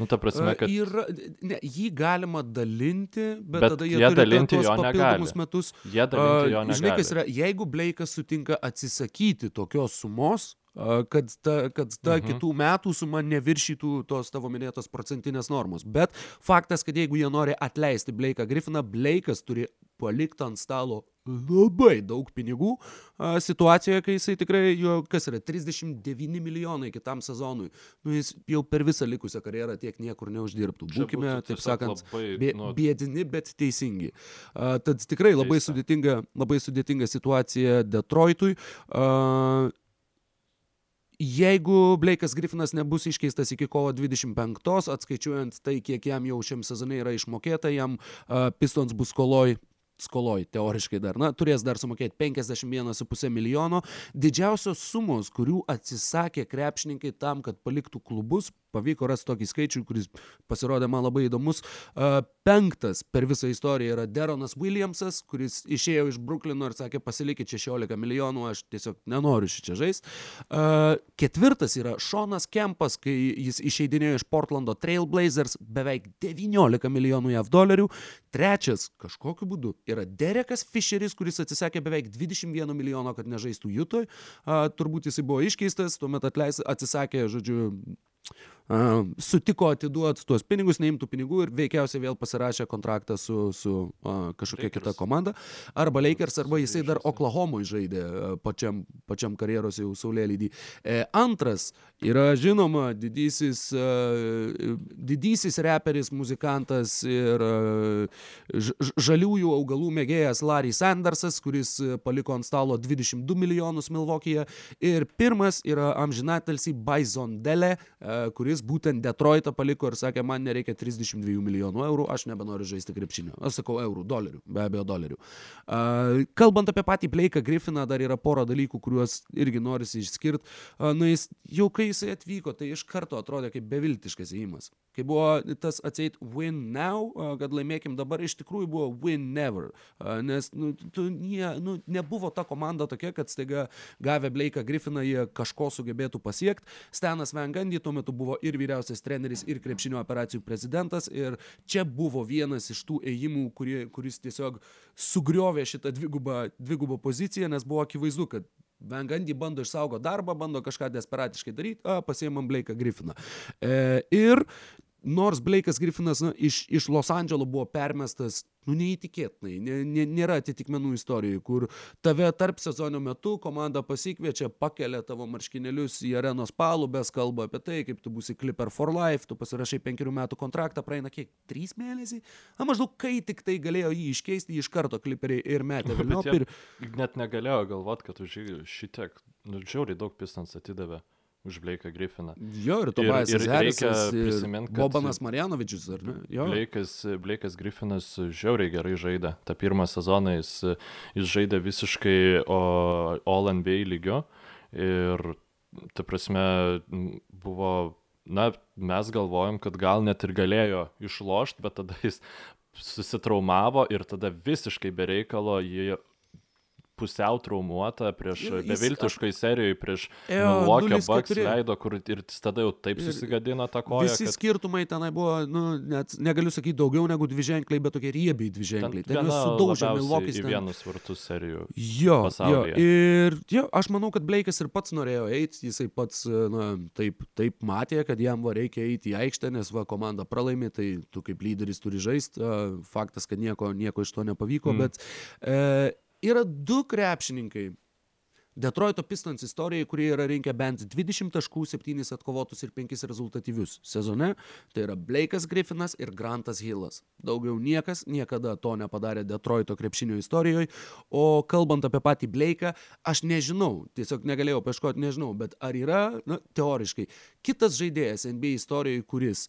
Nu, ta prasme, kad... Yra, ne, jį galima dalinti, bet, Bet tada jie, jie dalinti jo negali. metus. Jie dalinti jo A, Žinai, kas negali. yra, jeigu Bleikas sutinka atsisakyti tokios sumos, a, kad ta, kad ta Mhm. kitų metų suma neviršytų tos tavo minėtos procentinės normos. Bet faktas, kad jeigu jie nori atleisti Bleiką Griffiną, Bleikas turi palikti ant stalo labai daug pinigų a, situacijoje, kai jisai tikrai, jo, kas yra, 39 milijonai kitam sezonui. Nu, jis jau per visą likusią karjerą tiek niekur neuždirbtų. Būkime, taip sakant, Bė, nu, bėdini, bet teisingi. Uh, tad tikrai labai sudėtinga, labai sudėtinga situacija Detroitui. Uh, Jeigu Blake'as Griffinas nebus iškeistas iki kovo 25, atskaičiuojant tai, kiek jam jau šiam sezonai yra išmokėta, jam uh, Pistons bus skoloj skoloj, teoriškai dar, na, turės dar sumokėti 51,5 milijono. Didžiausios sumos, kurių atsisakė krepšininkai tam, kad paliktų klubus, pavyko rasti tokį skaičių, kuris pasirodė man labai įdomus. Penktas per visą istoriją yra Deronas Williamsas, kuris išėjo iš Bruklino ir sakė, pasilikit 16 milijonų, aš tiesiog nenoriu šį čia žaisti. Ketvirtas yra Šonas Kempas, kai jis išeidinėjo iš Portlando Trailblazers, beveik 19 milijonų JAV dolerių. Trečias, kažkokiu būdu, yra Derekas Fisheris, kuris atsisakė beveik 21 milijono, kad nežaistų Jutoj. Turbūt jisai buvo iškeistas, tuomet atleis, atsisakė, žodžiu, Uh, sutiko atiduoti tuos pinigus, neimtų pinigų ir veikiausiai vėl pasirašė kontraktą su, su uh, kažkokia kita komanda. Arba Lakers, arba jisai dar. Oklahomoje žaidė pačiam, pačiam karjeros jau saulėlydį. E, antras yra žinoma didysis, uh, didysis reperis, muzikantas ir ž- žaliųjų augalų mėgėjas Larry Sandersas, kuris paliko ant stalo 22 milijonus Milvokyje. Ir pirmas yra amžinatelsi Bison Dele, kuris kuris būtent Detroitą paliko ir sakė, man nereikia 32 milijonų eurų, aš nebenoriu žaisti krepšinio. Aš sakau eurų, dolerių, be abejo dolerių. Uh, kalbant apie patį Bleiką Griffiną, dar yra pora dalykų, kuriuos irgi norisi išskirti. Uh, nu, jis, jau kai jisai atvyko, tai iš karto atrodė kaip beviltiškas įėjimas. Kai buvo tas atseit win now, kad laimėkim dabar, iš tikrųjų buvo win never. Nes nu, tu, nie, nu, nebuvo ta komanda tokia, kad staiga gavę Bleiką Griffiną jie kažko sugebėtų pasiekti. Stenas Vengandy tuo metu buvo ir vyriausias treneris, ir krepšinio operacijų prezidentas. Ir čia buvo vienas iš tų ėjimų, kurie, kuris tiesiog sugriovė šitą dvigubą, dvigubą poziciją, nes buvo akivaizdu, kad Vengandy bando išsaugo darbą, bando kažką desperatiškai daryti, a, pasiemam Bleiką Griffiną. E, ir nors Bleikas Griffinas na, iš, iš Los Andželo buvo permestas, nu neįtikėtinai, nė, nė, nėra atitikmenų istorijai, kur tave tarp sezono metu komanda pasikviečia, pakelia tavo marškinėlius į arenos palubės, kalba apie tai, kaip tu būsi Clipper for Life, tu pasirašai penkerių metų kontraktą, praeina kiek, trys mėnesiai, na maždaug kai tik tai galėjo jį iškeisti, iš karto Clipperiai ir metė Vilnių. Ir... Net negalėjo galvot, kad už jį šitiek, nu, žiauriai daug pistons atidavė už Bleiką Griffiną. Jo, ir Tobias ir, ir reikia Harrisas, ir prisimint, kad Bobanas Marjanovičius, ar ne? Jo. Bleikas, Bleikas Griffinas žiauriai gerai žaidė. Ta pirmą sezoną jis, jis žaidė visiškai All NBA lygio ir, ta prasme, buvo, na, mes galvojom, kad gal net ir galėjo išlošti, bet tada jis susitraumavo ir tada visiškai bereikalo jį pusiau traumuota prieš Ir beviltiškai serijoje prieš Jo, Milwaukee 0-4. Bucks leido, kur ir jis tada jau taip susigadino tą koją. Visi kad- skirtumai tenai buvo, nu, net negaliu sakyti daugiau negu dvi ženkliai, bet tokie riebiai dvi ženkliai. Ten juos sudaužė Milwaukee. į vienus vartus serijų. Jo, jo, pasaulyje. ir jo, aš manau, kad Bleikas ir pats norėjo eiti, jisai pats na, taip, taip matė, kad jam va reikia eiti į aikštę, nes va komanda pralaimi, tai tu kaip lyderis turi žaisti, faktas, kad nieko, nieko iš to nepavyko, mm. bet e, yra du krepšininkai. Detroito Pistons istorijai, kurie yra rinkę bent 20 taškų, 7 atkovotus ir 5 rezultatyvius sezone, tai yra Blake'as Griffinas ir Grantas Hillas. Daugiau niekas niekada to nepadarė Detroito krepšinio istorijoje, o kalbant apie patį Blake'ą, aš nežinau, tiesiog negalėjau paieškoti, nežinau, bet ar yra, na, teoriškai, kitas žaidėjas NBA istorijoje, kuris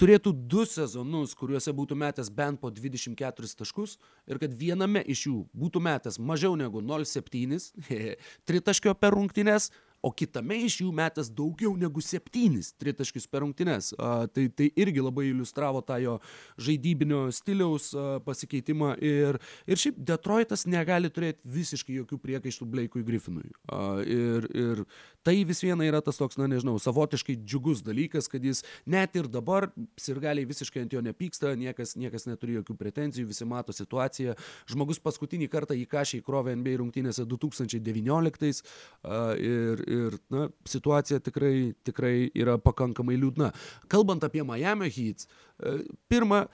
turėtų du sezonus, kuriuose būtų metęs bent po 24 taškus ir kad viename iš jų būtų metęs mažiau negu 0,7 tritaškio per rungtynes, o kitame iš jų metęs daugiau negu 7 tritaškius per rungtynes. A, tai, tai irgi labai iliustravo tą jo žaidybinio stiliaus pasikeitimą ir, ir šiaip Detroitas negali turėti visiškai jokių priekaištų Blake'ui Griffinui. A, ir, ir tai vis viena yra tas toks, na nežinau, savotiškai džiugus dalykas, kad jis net ir dabar sirgaliai visiškai ant jo nepyksta, niekas, niekas neturi jokių pretenzijų, visi mato situaciją. Žmogus paskutinį kartą į kažį įkrovė NBA rungtynėse 2019 a, ir, ir na, situacija tikrai, tikrai yra pakankamai liūdna. Kalbant apie Miami Heat, e, pirma,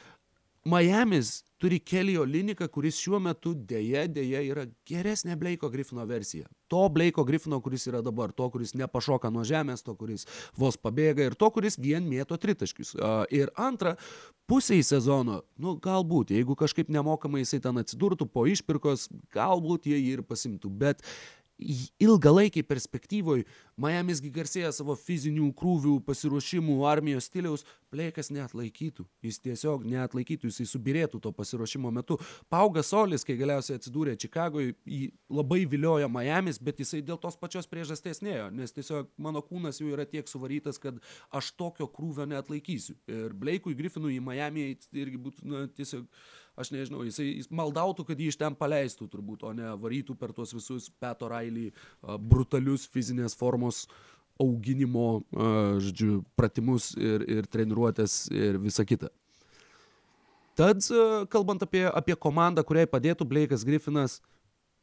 Miami's turi Kelio Liniką, kuris šiuo metu dėje, dėje yra geresnė Bleiko Griffino versija. To Bleiko Griffino, kuris yra dabar, to, kuris nepašoka nuo žemės, to, kuris vos pabėga ir to, kuris vien mėto tritaškius. Ir antra, pusiai sezono, nu galbūt, jeigu kažkaip nemokamai jisai ten atsidurtų po išpirkos, galbūt jie jį ir pasimtų, bet ilgalaikiai perspektyvoj Miamisgi garsėja savo fizinių krūvių, pasiruošimų, armijos stiliaus, Bleikas neatlaikytų. Jis tiesiog neatlaikytų, jisai subirėtų to pasiruošimo metu. Paugas Solis, kai galiausiai atsidūrė Čikagoje, jį labai vilioja Miamis, bet jisai dėl tos pačios priežasties neėjo, nes tiesiog mano kūnas jau yra tiek suvarytas, kad aš tokio krūvio neatlaikysiu. Ir Bleikui Griffinui į Miami irgi būtų, na, tiesiog aš nežinau, jisai jis maldautų, kad jį iš ten paleistų turbūt, o ne varytų per tuos visus Peto Railį brutalius fizinės formos auginimo, žodžiu, pratimus ir, ir treniruotės ir visa kita. Tad, kalbant apie, apie komandą, kuriai padėtų Bleikas Griffinas,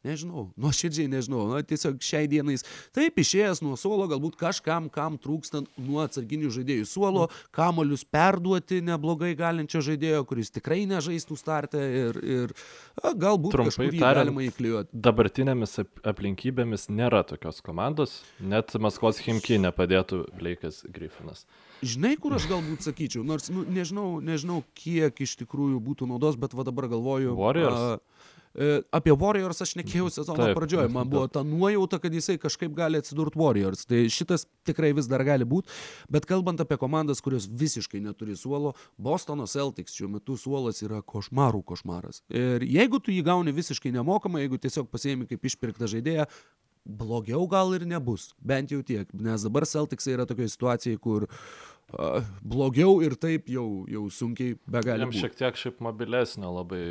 nežinau, nuoširdžiai nežinau, na, tiesiog šiai dienais, taip išėjęs nuo suolo, galbūt kažkam, kam trūkstant nuo atsarginių žaidėjų suolo, kamolius perduoti neblogai galinčio žaidėjo, kuris tikrai nežaistų startę ir, ir a, galbūt Trumpai galima įklijuoti. Dabartinėmis ap- aplinkybėmis nėra tokios komandos, net Maskvos Himki nepadėtų Bleikas Griffinas. Žinai, kur aš galbūt sakyčiau, nors nu, nežinau, nežinau, kiek iš tikrųjų būtų naudos, bet va dabar galvoju. Warriors? a, apie Warriors aš nekėjau sezono Taip, pradžioje, man buvo ta nuojauta, kad jisai kažkaip gali atsidurti Warriors. Tai šitas tikrai vis dar gali būti. Bet kalbant apie komandas, kurios visiškai neturi suolo, Bostono Celtics šiuo metu suolas yra košmarų košmaras. Ir jeigu tu jį gauni visiškai nemokamai, jeigu tiesiog pasiemi kaip išpirktą žaidėją, blogiau gal ir nebus. Bent jau tiek. Nes dabar Celtics yra tokioje situacijoje, kur uh, blogiau ir taip jau, jau sunkiai begali Jam šiek tiek šiaip mobilesnio labai,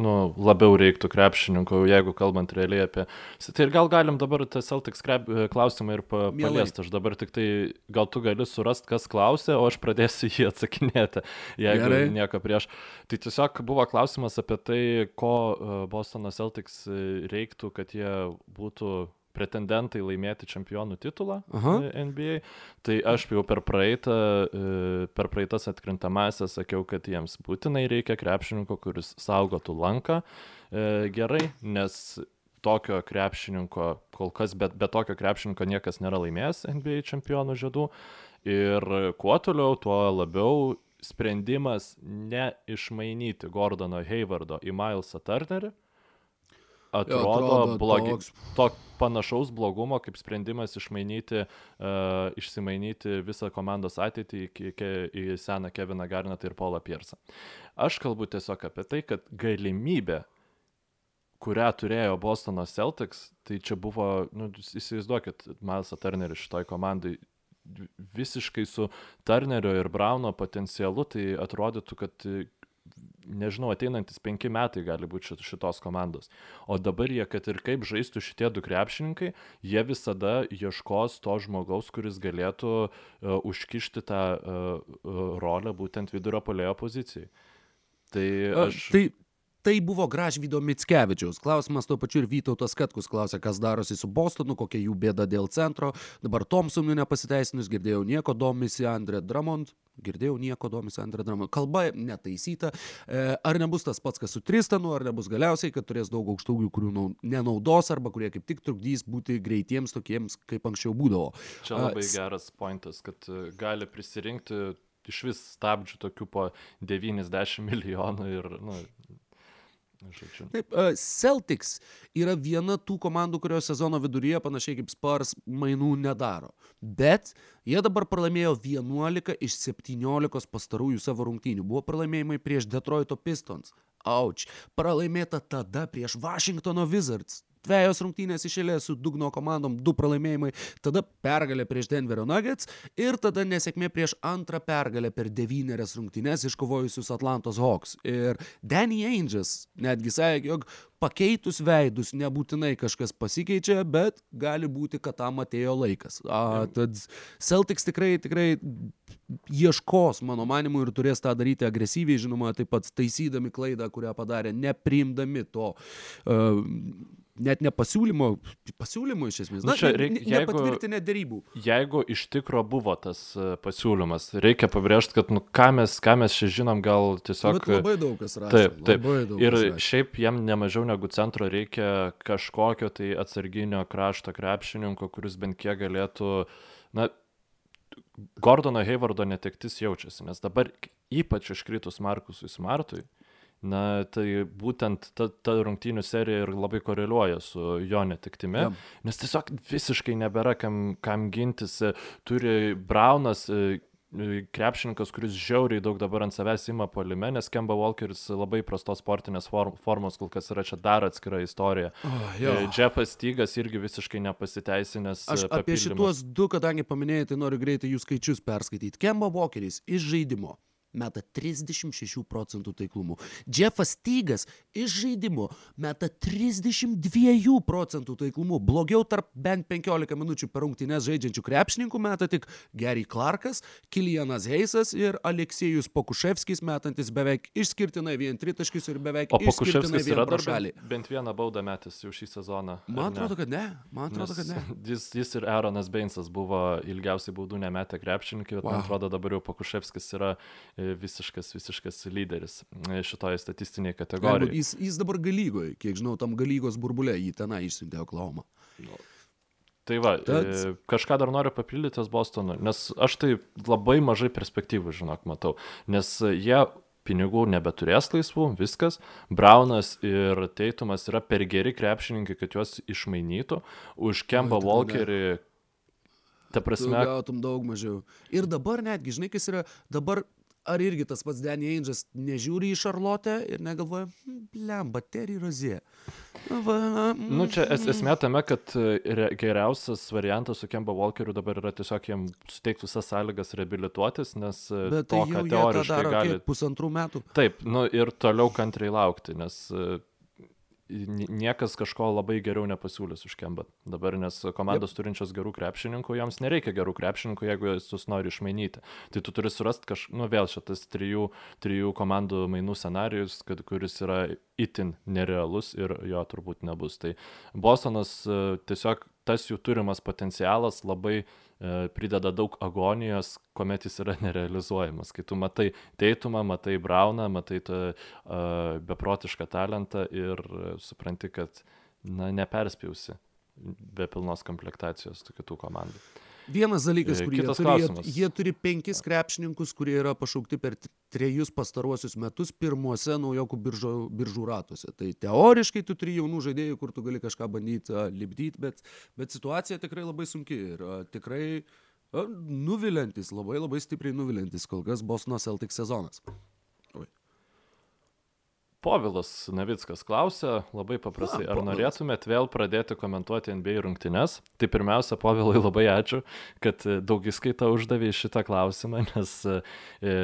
nu, labiau reiktų krepšininkų, jeigu kalbant realiai apie... Tai ir gal galim dabar tą Celtics krep, klausimą ir pa, paliesti. Aš dabar tik tai, gal tu gali surasti, kas klausė, o aš pradėsiu jį atsakinėti, jeigu Gerai. Gerai. nieko prieš. Tai tiesiog buvo klausimas apie tai, ko e, Bostono Celtics e, reiktų, kad jie būtų pretendentai laimėti čempionų titulą Aha. e, NBA. Tai aš jau per praeitą, e, per praeitas atkrintamąsias sakiau, kad jiems būtinai reikia krepšininko, kuris saugotų lanką e, gerai, nes tokio krepšininko, kol kas, bet be tokio krepšininko niekas nėra laimėjęs NBA čempionų žiedų. Ir kuo toliau, tuo labiau sprendimas neišmainyti Gordono Hayvardo į Milesą Turnerį atrodo, atrodo blogi, toks- to panašaus blogumo kaip sprendimas išmainyti, uh, išsimainyti visą komandos ateitį į, į, į seną Keviną Garnetą ir Paulą Piersą. Aš kalbu tiesiog apie tai, kad galimybė, kurią turėjo Bostono Celtics, tai čia buvo, nu, įsivaizduokit, Milesą Turnerį šitoj komandai visiškai su Turnerio ir Brauno potencialu, tai atrodytų, kad nežinau, ateinantis penki metai gali būti šit- šitos komandos. O dabar jie, kad ir kaip žaistų šitie du krepšininkai, jie visada ieškos to žmogaus, kuris galėtų uh, užkišti tą uh, rolę būtent vidurio polėjo pozicijai. Tai aš... Tai, tai buvo Gražvydo Mitskevičiaus. Klausimas tuo pačiu ir Vytautas Katkus klausė, kas darosi su Bostonu, kokia jų bėda dėl centro. Dabar Thompsonui nepasiteisinus, girdėjau nieko, domisi Andrė Dramont. Girdėjau nieko, domisi Andrė Dramont. Kalba netaisyta. E, ar nebus tas pats, kas su Tristanu, ar nebus galiausiai, kad turės daug aukštųjų, kurių nau- nenaudos, arba kurie kaip tik trukdys būti greitiems tokiems, kaip anksčiau būdavo. Čia labai geras pointas, kad e, gali prisirinkti iš vis stabdžių tokių po 90 milijonų ir, nu, žodžiu. Taip, e, Celtics yra viena tų komandų, kurios sezono viduryje panašiai kaip Spurs mainų nedaro. Bet jie dabar pralaimėjo 11 iš 17 pastarųjų savo rungtynių. Buvo pralaimėjimai prieš Detroito Pistons. Auč. Pralaimėta tada prieš Washingtono Wizards. Dvejos rungtynės išėlės su dugno komandom, du pralaimėjimai, tada pergalė prieš Denverio Nuggets ir tada nesėkmė prieš antrą pergalę per devynerias rungtynės iškovojusius Atlantos Hawks. Ir Danny Ainges netgi sakė, jog pakeitus veidus nebūtinai kažkas pasikeičia, bet gali būti, kad tam atėjo laikas. A, tad Celtics tikrai, tikrai ieškos, mano manimu, ir turės tą daryti agresyviai, žinoma, taip pat taisydami klaidą, kurią padarė, nepriimdami to. Uh, Net ne pasiūlymo, pasiūlymo iš esmės. Nu, Na, čia ne- reik- ne- jeigu- nepatvirtinę dėrybų. Jeigu iš tikro buvo tas e, pasiūlymas, reikia pabrėžti, kad, nu, ką mes, ką mes čia žinom, gal tiesiog... Bet labai daug kas rašė. Taip, taip. labai daug Ir rašė. šiaip jam nemažiau negu centro reikia kažkokio tai atsarginio krašto krepšininko, kuris bent kiek galėtų, na, Gordono Hayvardo netektis jaučiasi, nes dabar ypač iškritus Markusui Smartui, na, tai būtent ta, ta rungtynių serija ir labai koreliuoja su jo netektimi, Jo. nes tiesiog visiškai nebėra kam, kam gintis. Turi Braunas e, e, krepšininkas, kuris žiauriai daug dabar ant savęs ima polime, nes Kemba Walkeris labai prastos sportinės form, formos, kol kas yra čia dar atskira istorija. Oh, E, Jeffas Tygas irgi visiškai nepasiteisinęs. Aš e, apie papildymas. šituos du, kadangi paminėjai, tai noriu greitai jų skaičius perskaityti. Kemba Walkeris iš žaidimo meta 36 procentų taiklumų. Jeffas Tygas iš žaidimo meta 32 procentų taiklumų. Blogiau tarp bent 15 minučių per rungtynes žaidžiančių krepšininkų meta tik Gary Clarkas, Kilianas Heisas ir Aleksėjus Pokuševskis metantis beveik išskirtinai vien tritaškius ir beveik išskirtinai vien yra pro dar šalį. bent- vieną baudą metis jau šį sezoną. Man ne? atrodo, kad ne. Man atrodo, kad ne. Nes Jis, jis ir Aaronas Beinsas buvo ilgiausiai baudų nemetę krepšininkai, bet wow. man atrodo dabar jau Pakuševskis yra visiškas, visiškas lyderis e, šitoje statistinėje kategorijoje. Jis, jis dabar galygoje, kiek žinau, tam galygos burbulė jį tenai išsiuntė Oklahoma. Tai va, Tad- e, kažką dar noriu papildyti ties Bostonu, nes aš tai labai mažai perspektyvų, žinok, matau, nes jie pinigų nebeturės laisvų, viskas. Braunas ir Teitumas yra per geri krepšininkai, kad juos išmainytų. Už Kemba Walkerį, ta Tu prasme, gautum daug mažiau. Ir dabar netgi, žinai, kas yra, dabar ar irgi tas pats Danny Ainge'as nežiūri į Šarlotę ir negalvoja, "Hm, blem, baterija rozė. Va, Nu, čia es, mm. esmė tame, kad e, geriausias variantas su Kemba Walkeriu dabar yra tiesiog jam suteikti visas sąlygas reabilituotis, nes e, Bet tai to, jau ką teoriškai daro gali. pusantrų metų. Taip, nu ir toliau kantriai laukti, nes e, niekas kažko labai geriau nepasiūlys už Kembą dabar, nes komandos turinčios gerų krepšininkų, joms nereikia gerų krepšininkų, jeigu jūs nori išmainyti. Tai tu turi surasti kažką, nu vėl šitas trijų, trijų komandų mainų scenarius, kad, kuris yra itin nerealus ir jo turbūt nebus. Tai Bostonas e, tiesiog tas jų turimas potencialas labai e, prideda daug agonijos, kuomet jis yra nerealizuojamas. Kai tu matai Teitumą, matai Brauną, matai tą uh, beprotišką talentą ir supranti, kad na, neperspjausi be pilnos komplektacijos tų kitų komandų. Vienas dalykas, E, kurį jie turi, jie, jie turi penkis krepšininkus, kurie yra pašaukti per trejus pastaruosius metus pirmuose naujokų biržo, biržų ratuose. Tai teoriškai tu turi jaunų žaidėjų, kur tu gali kažką bandyti lipdyti, bet, bet situacija tikrai labai sunki ir a, tikrai a, nuvilintis, labai labai stipriai nuvilintis kol kas Bosno Celtic sezonas. Povilas Navickas klausia labai paprastai, ar norėtumėt vėl pradėti komentuoti NBA rungtynes? Tai pirmiausia, Povilai labai ačiū, kad e, daugiskaita uždavė į šitą klausimą, nes e, e,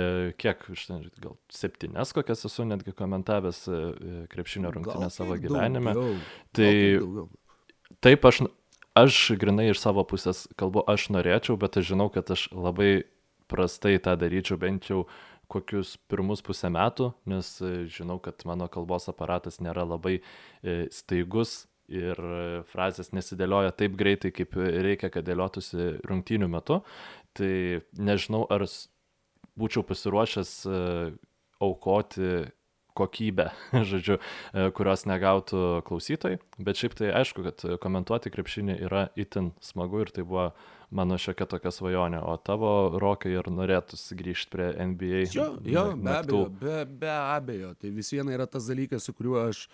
kiek, nežinau, gal septynes kokias esu netgi komentavęs e, e, krepšinio rungtynės savo gyvenime. daugiau, Tai- daugiau. Taip, aš, aš grinai iš savo pusės kalbu, aš norėčiau, bet aš žinau, kad aš labai prastai tą daryčiau bent jau kokius pirmus pusę metų, nes e, žinau, kad mano kalbos aparatas nėra labai e, staigus ir e, frazės nesidėlioja taip greitai, kaip reikia, kad dėliotųsi rungtynių metu. Tai nežinau, ar būčiau pasiruošęs aukoti kokybę, žodžiu, kurios negautų klausytojai, bet šiaip tai aišku, kad komentuoti krepšinį yra itin smagu ir tai buvo mano šiokia tokia svajonė, o tavo rokai ir norėtųsi grįžti prie NBA. Jo, jo be abejo, be, be abejo. Tai vis viena yra tas dalykas, su kuriuo aš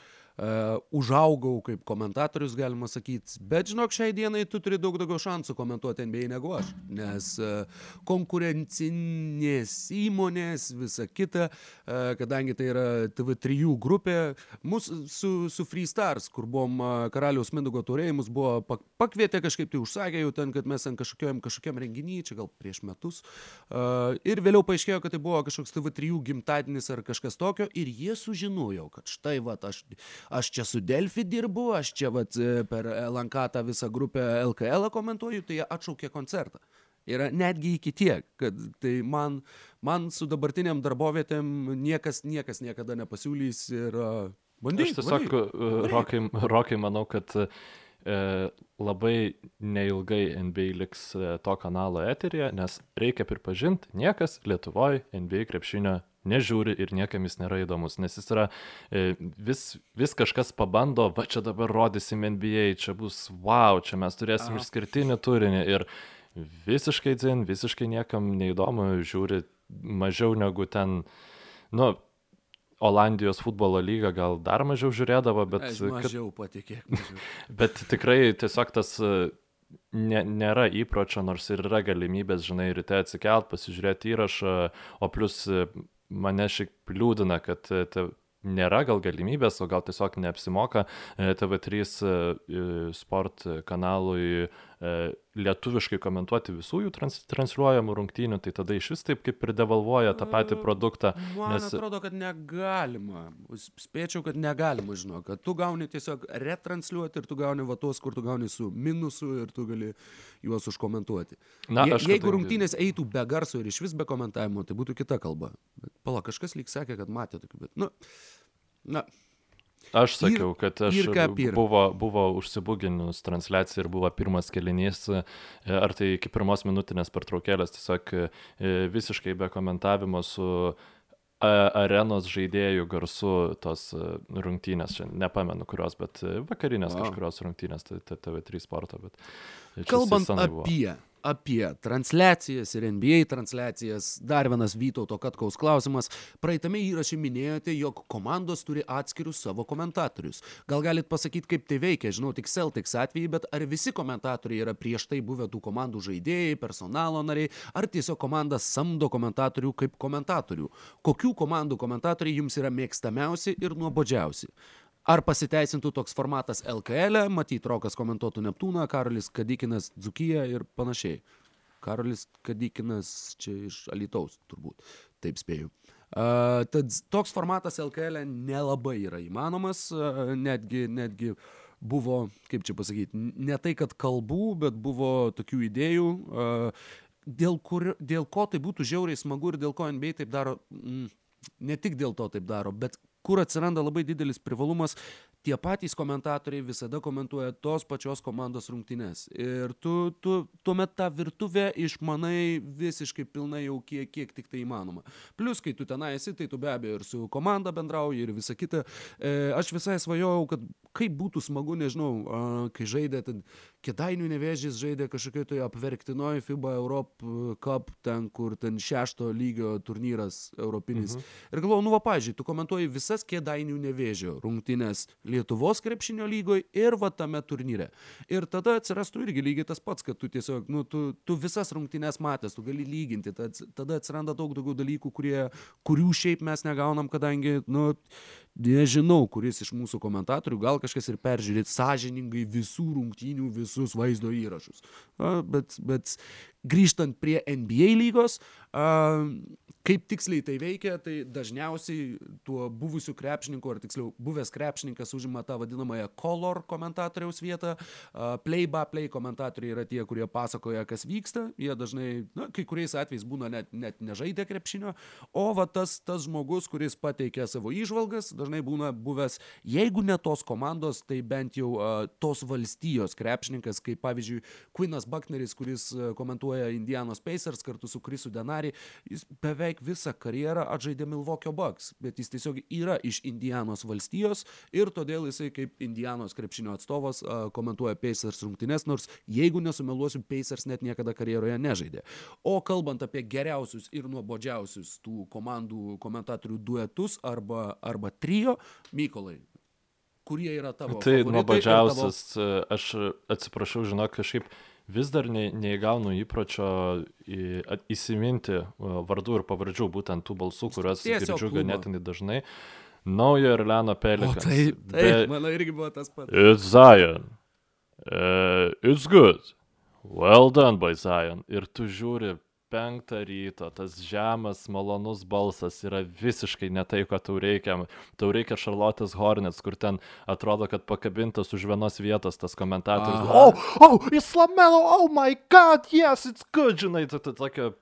užaugau kaip komentatorius, galima sakyti. Bet žinok, šiai dienai tu turi daug daugiau šansų komentuoti NBA negu aš. Nes uh, konkurencinės įmonės, visa kita, uh, kadangi tai yra TV3 grupė, mus su, su Freestars, kur buvom Karaliaus Mindugo turėjai, mus buvo pak- pakvietę kažkaip tai užsakė jau ten, kad mes ant kažkokiam, kažkokiam renginiui, čia gal prieš metus. Ir vėliau paaiškėjo, kad tai buvo kažkoks TV3 gimtadienis ar kažkas tokio. Ir jie sužinojo, kad štai, va, aš, aš čia su Delfi dirbu, aš čia va, per LNK tą visą grupę LKL komentuoju, tai jie atšaukė koncertą. Yra netgi iki tiek, kad tai man, man su dabartiniam darbovietėm niekas, niekas niekada nepasiūlys ir uh, bandyk. Aš tiesiog, e, rokai, rokai manau, kad e, labai neilgai NBA liks e, to kanalo eterija, nes reikia pripažinti, niekas Lietuvoje NBA krepšinio nežiūri ir niekam jis nėra įdomus, nes jis yra e, vis, vis kažkas pabando, va čia dabar rodysim NBA, čia bus wow, čia mes turėsim Aha. išskirtinį turinį ir visiškai dzin, visiškai niekam neįdomu, žiūri mažiau negu ten, nu, Olandijos futbolo lyga gal dar mažiau žiūrėdavo, bet, Aš kad, mažiau patikėk. Mažiau. bet tikrai tiesiog tas e, ne, nėra įpročio, nors ir yra galimybės, žinai, ryte atsikelt, pasižiūrėti įrašą, o plus e, mane šiek liūdina, kad e, nėra gal galimybės, o gal tiesiog neapsimoka e, TV3 e, sport kanalui lietuviškai komentuoti visų jų trans, transliuojamų rungtynių, tai tada iš vis taip kaip ir devalvuoja tą patį produktą. Man Nes- atrodo, kad negalima. Spėčiau, kad negalima, žinau, kad tu gauni tiesiog retransliuoti ir tu gauni vatos, kur tu gauni su minusu ir tu gali juos užkomentuoti. Na, Je, aš jeigu kadangi- rungtynės eitų be garso ir iš vis be komentavimo, tai būtų kita kalba. Bet pala, kažkas lyg sakė, kad matė tokių, bet, nu, na, Aš sakiau, kad aš ir ką pir. buvo, buvo užsibuginus transliacija ir buvo pirmas kelinys, e, ar tai iki pirmos minutinės pertraukėlės tiesiog e, visiškai be komentavimo su a- arenos žaidėjų garsu tos e, rungtynės, čia nepamenu kurios, bet e, vakarinės Vau. kažkurios rungtynės, tai tai TV3 sporto, bet kalbant apie apie transliacijas ir NBA transliacijas. Dar vienas Vytauto Katkaus klausimas. Praeitame įraše minėjote, jog komandos turi atskirius savo komentatorius. Gal galit pasakyti, kaip tai veikia? Žinau tik Celtics atvejį, bet ar visi komentatoriai yra prieš tai buvę tų komandų žaidėjai, personalo nariai, ar tiesiog komanda samdo komentatorių kaip komentatorių? Kokių komandų komentatoriai jums yra mėgstamiausi ir nuobodžiausi? Ar pasiteisintų toks formatas LKL, e? matyt, Rokas komentuotų Neptūną, Karolis Kadikinas Dzukyje ir panašiai. Karolis Kadikinas čia iš Alitaus, turbūt, taip spėju. Uh, tad toks formatas LKL e nelabai yra įmanomas, uh, netgi, netgi buvo, kaip čia pasakyti, ne tai, kad kalbų, bet buvo tokių idėjų, uh, dėl, kur, dėl ko tai būtų žiauriai smagu ir dėl ko NBA taip daro, mm, ne tik dėl to taip daro, bet kur atsiranda labai didelis privalumas tie patys komentatoriai visada komentuoja tos pačios komandos rungtynes. Ir tu tu tuomet tą virtuvę išmanai visiškai pilnai jau kiek kiek tik tai įmanoma. Plius kai tu tenai esi tai tu be abejo ir su komanda bendrauji ir visa kita. E, aš visai svajojau kad kaip būtų smagu nežinau kai žaidė ten kėdainių nevėžis žaidė kažkokioj toj apverktinoj fiba europ cup ten kur ten šešto lygio turnyras europinis mhm. ir galvojau nu va pavyzdžiui tu komentuoji visas kėdainių nevėžio rungtynes Lietuvos krepšinio lygoj ir va tame turnyre. Ir tada atsirastų irgi lygiai tas pats, kad tu tiesiog, nu, tu, tu visas rungtynės matęs, tu gali lyginti, tada atsiranda daug daugiau dalykų, kurie, kurių šiaip mes negaunam, kadangi, nu, nežinau, kuris iš mūsų komentatorių, gal kažkas ir peržiūrėt sąžiningai visų rungtynių, visus vaizdo įrašus. A, bet, bet grįžtant prie NBA lygos, a, kaip tiksliai tai veikia, tai dažniausiai tuo buvusiu krepšininku, ar tiksliau buvęs krepšininkas užima tą vadinamąją color komentatoriaus vietą. A, play by play komentatoriai yra tie, kurie pasakoja, kas vyksta. Jie dažnai, na, kai kuriais atvejais būna net, net nežaidė krepšinio, o va tas, tas žmogus, kuris pateikia savo įžvalgas, dažnai būna buvęs, jeigu ne tos komandos, tai bent jau uh, tos valstijos krepšininkas, kaip pavyzdžiui Quinas Buckneris, kuris komentuoja Indianos Pacers kartu su Krisu Denari, jis beveik visą karjerą atžaidė Milwaukee Bucks, bet jis tiesiog yra iš Indianos valstijos ir todėl jisai kaip Indianos krepšinio atstovas komentuoja Pacers rungtynes, nors jeigu nesumeluosiu, Pacers net niekada karjeroje nežaidė. O kalbant apie geriausius ir nuobodžiausius tų komandų komentatorių duetus arba, arba tri trio Mykolai. Kurie yra tavo? Tai nuobodžiausias, tavo... aš atsiprašau, žinok, kažkaip vis dar ne, neįgaunu įpročio į, įsiminti vardų ir pavardžių, būtent tų balsų, kuriuos girdžiu ganėtinai dažnai. Naujo Irlano Pelikans. Taip, taip, mano irgi buvo tas pats. It's Zion. Uh, it's good. Well done by Zion. Ir tu žiūri penktą ryto tas žemas malonus balsas yra visiškai ne tai ko tau reikia. Tau reikia šarlotės hornets kur ten atrodo kad pakabintas už vienos vietos tas komentatorius. Oh oh it's lamelo oh my god yes it's good žinai tu tokia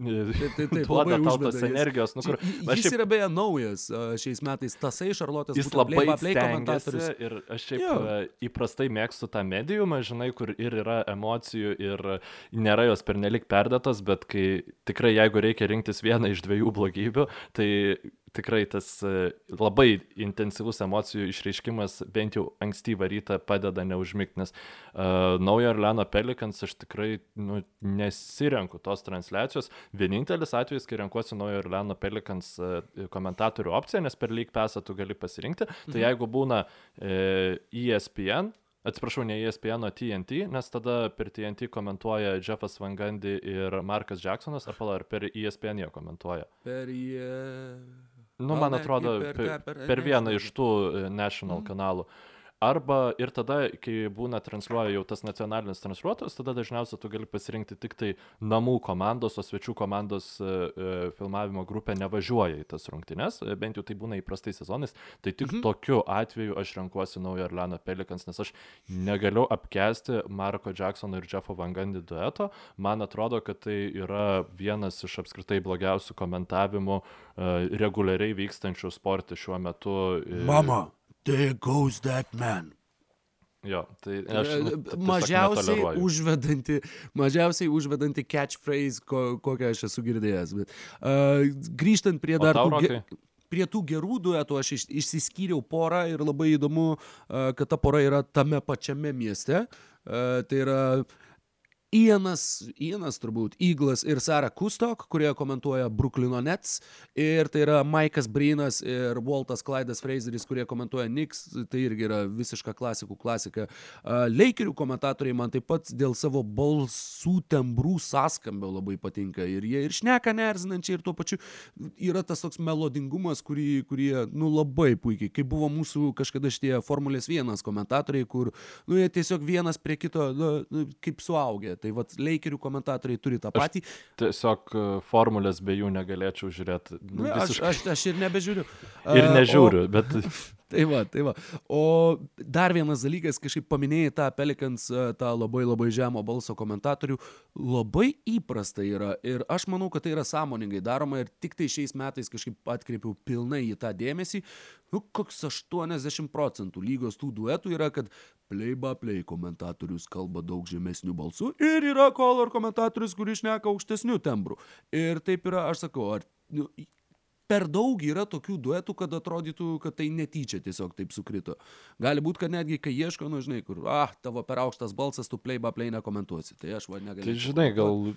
Taip, taip, taip, duoda tau tos energijos. Nu, kur, jis šiaip, yra beje naujas šiais metais, tasai Šarlotės. Jis labai play komentatorius. Ir aš šiaip jo. įprastai mėgstu tą mediumą, žinai, kur ir yra emocijų ir nėra jos pernelik perdėtos, bet kai tikrai jeigu reikia rinktis vieną iš dviejų blogybių, tai tikrai tas e, labai intensyvus emocijų išreiškimas bent jau ankstyvą rytą padeda neužmigti, nes uh, naujo Orleano Pelikans aš tikrai nu, nesirenku tos transliacijos. Vienintelis atvejis, kai renkuosi naujo Orleano Pelikans uh, komentatorių opciją, nes per lyg pesą tu gali pasirinkti, tai mhm. tai jeigu būna uh, ESPN, Atsiprašau, ne ESPN, o TNT, nes tada per TNT komentuoja Jeffas Van Gundy ir Markas Jacksonas, ar pala, ar per ESPN jie komentuoja? Per jie. Nu, man atrodo, per, per, per vieną iš tų e, national mm. Arba ir tada, kai būna transliuoja jau tas nacionalinis transliuotojas, tada dažniausiai tu gali pasirinkti tik tai namų komandos, o svečių komandos e, e, filmavimo grupė nevažiuoja į tas rungtynes, e, bent jau tai būna įprastai sezonais. Tai tik mhm. tokiu atveju aš renkuosi naują Orlando Pelikans, nes aš negaliu apkesti Marko Jacksono ir Jeffo Vangandi dueto. Man atrodo, kad tai yra vienas iš apskritai blogiausių komentavimų reguliariai vykstančių sportį šiuo metu. Mama. There goes that man. Jo, tai aš nu, mažiausiai užvedanti, mažiausiai užvedanti catchphrase, ko, kokią aš esu girdėjęs. Bet, uh, grįžtant prie dar tų, ge, prie tų gerų duetų, aš iš, išsiskyriau porą ir labai įdomu, uh, kad ta pora yra tame pačiame mieste. Uh, tai yra Ianas, Ianas turbūt, Eaglas ir Sara Kustok, kurie komentuoja Bruklino Nets. Ir tai yra Maikas Brinas ir Waltas Klaidas Fraseris, kurie komentuoja Knicks. Tai irgi yra visiška klasikų klasika. Leikerių komentatoriai man taip pat dėl savo balsų tembrų sąskambio labai patinka. Ir jie ir šneka nerzinančiai, ir tuo pačiu yra tas toks melodingumas, kurį, kurie, nu, labai puikiai. Kaip buvo mūsų kažkada šitie Formulės 1 komentatoriai, kur, nu, jie tiesiog vienas prie kito, nu, nu, kaip suaugę Tai vad, Leikerių komentatoriai turi tą patį. Aš tiesiog e, formulės be jų negalėčiau žiūrėti. Nu, visiškai... aš, aš, aš ir nebežiūriu. ir nežiūriu, o... bet Tai va, tai va. O dar vienas dalykas, kažkaip paminėjai tą Pelikans, tą labai labai žemo balso komentatorių, labai įprasta yra ir aš manau, kad tai yra sąmoningai daroma ir tik tai šiais metais kažkaip atkreipiau pilnai į tą dėmesį. Nu, koks 80 procentų lygos tų duetų yra, kad play by play komentatorius kalba daug žemesnių balsų ir yra color komentatorius, kuris šneka aukštesnių tembrų. Ir taip yra, aš sakau, ar nu, per daug yra tokių duetų, kad atrodytų, kad tai netyčia tiesiog taip sukrito. Gali būti, kad netgi kai ieško, nu žinai, kur, ah, tavo per aukštas balsas, tu play by play nekomentuosi. Tai aš va negaliu. Tai žinai, gal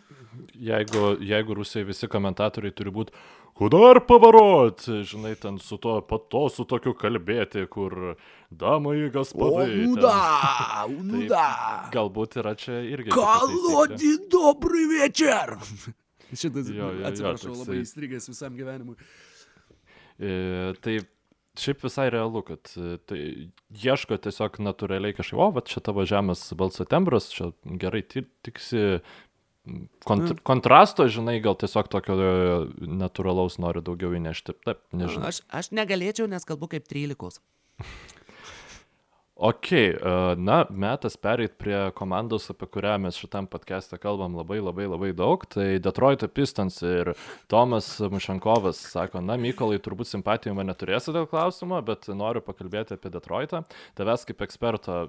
jeigu, jeigu Rusijai visi komentatoriai turi būti, Kudar pavarot, žinai, ten su to, pato su tokiu kalbėti, kur damai gaspadai. O, nuda, nuda. Galbūt yra čia irgi. Kalodi, dobrį večer. Šitas, jo, jo, atsiprašau, jo, labai įstrigęs visam gyvenimui. E, tai šiaip visai realu, kad e, tai ieško tiesiog natūraliai kažkaip, o, va, čia tavo žemės balso tembras, čia gerai tiksi kont mm. kontrasto, žinai, gal tiesiog tokio e, natūralaus nori daugiau įnešti. Taip, nežinau. Aš, aš negalėčiau, nes kalbu kaip 13. Ok, e, na, metas pereit prie komandos, apie kurią mes šitam podcast'e kalbam labai labai labai daug. Tai Detroito Pistons ir Tomas Mušankovas sako, na, Mykolai, turbūt simpatijų man neturėsi dėl klausimo, bet noriu pakalbėti apie Detroitą. Tavęs kaip eksperto,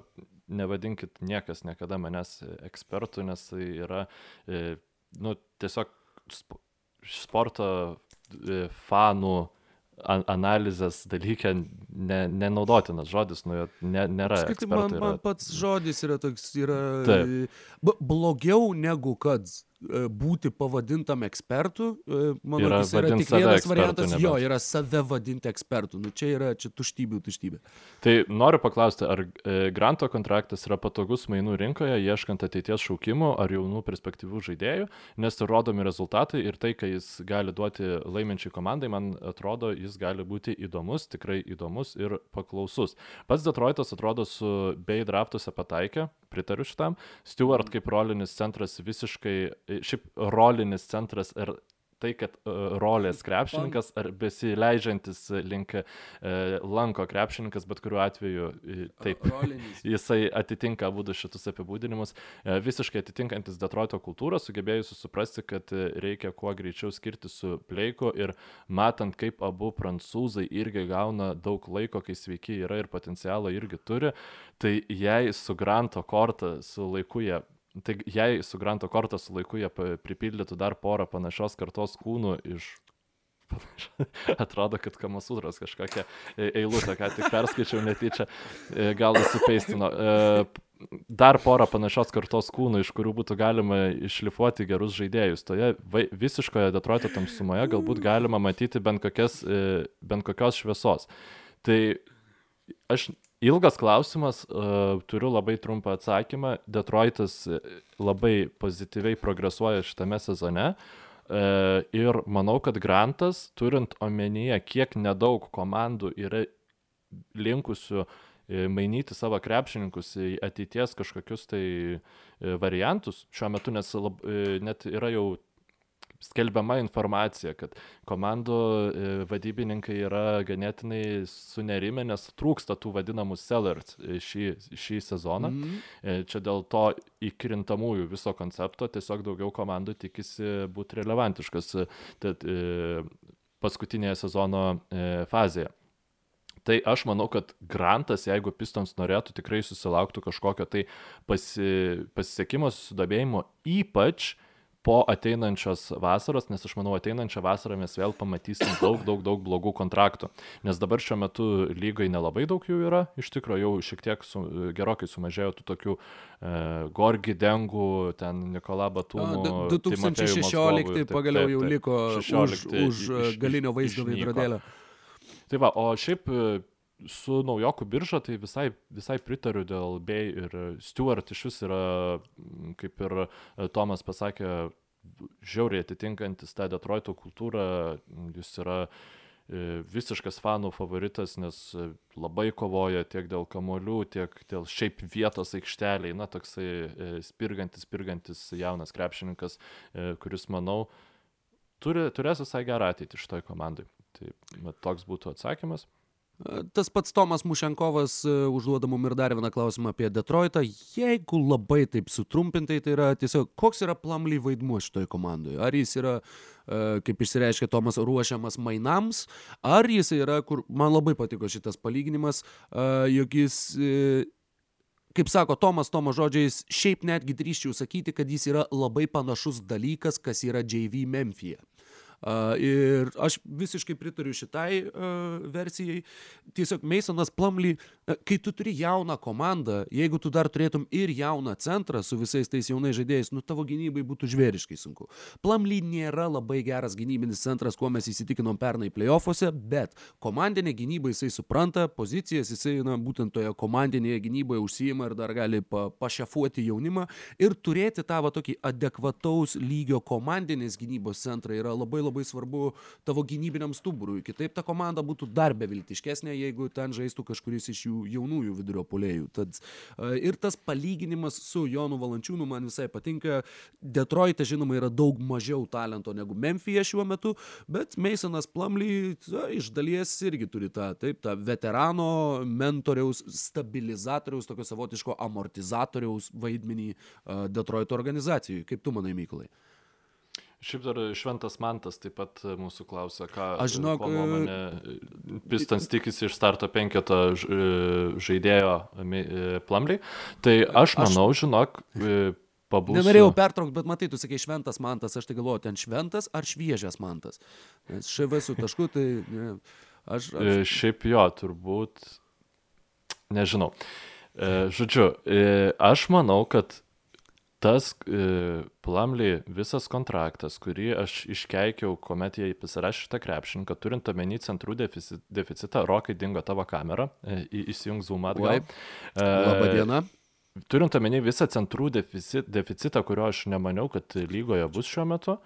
nevadinkit niekas niekada manęs ekspertų, nes tai yra, e, nu, tiesiog sporto e, fanų analizės dalykė ne, nenaudotinas žodis, nu, ne, nėra. Skaitai, man, man pats žodis yra toks, yra blogiau negu kad E, būti pavadintam ekspertu, e, manau, yra, yra tik vienas variantas, nebent. jo, yra save vadinti ekspertu. Nu, čia yra čia tuštybė, tuštybė. Tai noriu paklausti, ar e, granto kontraktas yra patogus mainų rinkoje, ieškant ateities šaukimų ar jaunų perspektyvių žaidėjų, nes rodomi rezultatai ir tai, ką jis gali duoti laiminčiai komandai, man atrodo, jis gali būti įdomus, tikrai įdomus ir paklausus. Pats Detroitas atrodo su bei draftuose pataikė, pritariu šitam. Stewart kaip rolinis centras visiškai šiaip rolinis centras ir tai, kad uh, rolės krepšininkas ar besileidžiantis link uh, lanko krepšininkas, bet kuriuo atveju uh, taip, Rolinis. jisai atitinka abu šitus apibūdinimus, visiškai atitinkantis Detroito kultūrą, sugebėjusi suprasti, kad reikia kuo greičiau skirti su Pleiku ir matant, kaip abu prancūzai irgi gauna daug laiko, kai sveiki yra ir potencialą irgi turi, tai jei su Granto kortą, su laiku jie Tai jei su Granto kortą su laiku jie pripildytų dar porą panašios kartos kūnų iš Atrodo, kad Kamasūros kažkokia e, eilutė, ką tik perskaičiau netyčia, e, gal įsipeistino. E, dar porą panašios kartos kūnų, iš kurių būtų galima išlifuoti gerus žaidėjus. Toje visiškoje Detroito tamsumoje galbūt galima matyti bent, kokias, bent kokios šviesos. Tai aš Ilgas klausimas, uh, turiu labai trumpą atsakymą. Detroitas e, labai pozityviai progresuoja šitame sezone. Uh, ir manau, kad Grantas, turint omenyje, kiek nedaug komandų yra linkusių mainyti savo krepšininkus į ateities kažkokius tai variantus šiuo metu, nes lab, net yra jau skelbiama informacija, kad komandų e, vadybininkai yra ganėtinai sunerime, nes trūksta tų vadinamų sellers e, šį, šį sezoną. Mm. Čia dėl to įkrintamųjų viso koncepto tiesiog daugiau komandų tikisi būti relevantiškas tad, paskutinėje sezono fazėje. Tai aš manau, kad Grantas, jeigu Pistons norėtų, tikrai susilauktų kažkokio tai pasi, pasisekimo, susidabėjimo, ypač po ateinančios vasaros, nes aš manau, ateinančią vasarą mes vėl pamatysim daug, daug, daug blogų kontraktų. Nes dabar šiuo metu lygai nelabai daug jų yra, iš tikrųjų jau šiek tiek su, gerokai sumažėjo tų tokių e, Gorgi Dengų, ten Nikola Batūnų. 2016 pagaliau jau liko 16, už, už iš, galinio vaizdo veidrodėlio. Tai va, o šiaip su naujokų birža tai visai, visai pritariu dėl Bay ir Stewart iš vis yra, kaip ir Tomas pasakė, žiauriai atitinkantis tą Detroito kultūrą, jis yra e, visiškas fanų favoritas, nes labai kovoja tiek dėl kamolių, tiek dėl šiaip vietos aikšteliai, na, toksai e, spirgantis, spirgantis jaunas krepšininkas, e, kuris, manau, turi, turės visai gerą ateitį šitoj komandai. Tai toks būtų atsakymas. Tas pats Tomas Mušenkovas e, užduoda mum ir dar vieną klausimą apie Detroitą. Jeigu labai taip sutrumpintai, tai yra tiesiog, koks yra Plumly vaidmuo šitoje komandoje? Ar jis yra, e, kaip išsireiškia Tomas, ruošiamas mainams, ar jis yra, kur man labai patiko šitas palyginimas, e, jog jis kaip sako Tomas Tomo žodžiais, šiaip netgi drįščiau sakyti, kad jis yra labai panašus dalykas, kas yra JV Memphija. Ir aš visiškai pritariu šitai versijai. Tiesiog Masonas Plumly, kai tu turi jauną komandą, jeigu tu dar turėtum ir jauną centrą su visais tais jaunais žaidėjais, nu tavo gynybai būtų žvėriškai sunku. Plumly nėra labai geras gynybinis centras, kuo mes įsitikinom pernai playoffuose, bet komandinė gynyba jisai supranta, pozicijas jisai, na, būtent toje komandinėje gynyboje užsijima ir dar gali pa, pašefuoti jaunimą ir turėti tą va tokį adekvataus lygio komandinės gynybos centrą yra labai labai svarbu tavo gynybiniam stuburui. Kitaip ta komanda būtų dar beviltiškesnė, jeigu ten žaistų kažkuris iš jų jaunųjų vidurio polėjų. Tad ir tas palyginimas su Jonu Valančiūnu man visai patinka. Detroite, žinoma, yra daug mažiau talento negu Memphija šiuo metu, bet Masonas Plumly ta, iš dalies irgi turi tą, taip, tą veterano, mentoriaus, stabilizatoriaus, tokio savotiško amortizatoriaus vaidmenį Detroito organizacijai. Kaip tu manai, Mykolai? Šiaip dar Šventas Mantas taip pat mūsų klausia, ką aš žinau, ko nuomonė Pistons tikisi iš starto penketo žaidėjo Plamliai. Tai aš manau, aš... žinok, pabūsiu. Nenorėjau pertraukti, bet matai, tu sakai šventas mantas, aš tai galvoju, ten šventas ar šviežias mantas. Nes šv su tašku, tai aš, aš... Šiaip jo, turbūt, nežinau. Žodžiu, aš manau, kad tas e, Plumly visas kontraktas, kurį aš iškeikiau, kuomet jie pasirašė šitą krepšininką, turint omeny centrų deficit, deficitą, rokai dingo tavo kamerą, e, įsijung zoom atgal. E, Labą dieną. Turint omeny visą centrų deficit, deficitą, kurio aš nemaniau, kad lygoje bus šiuo metu,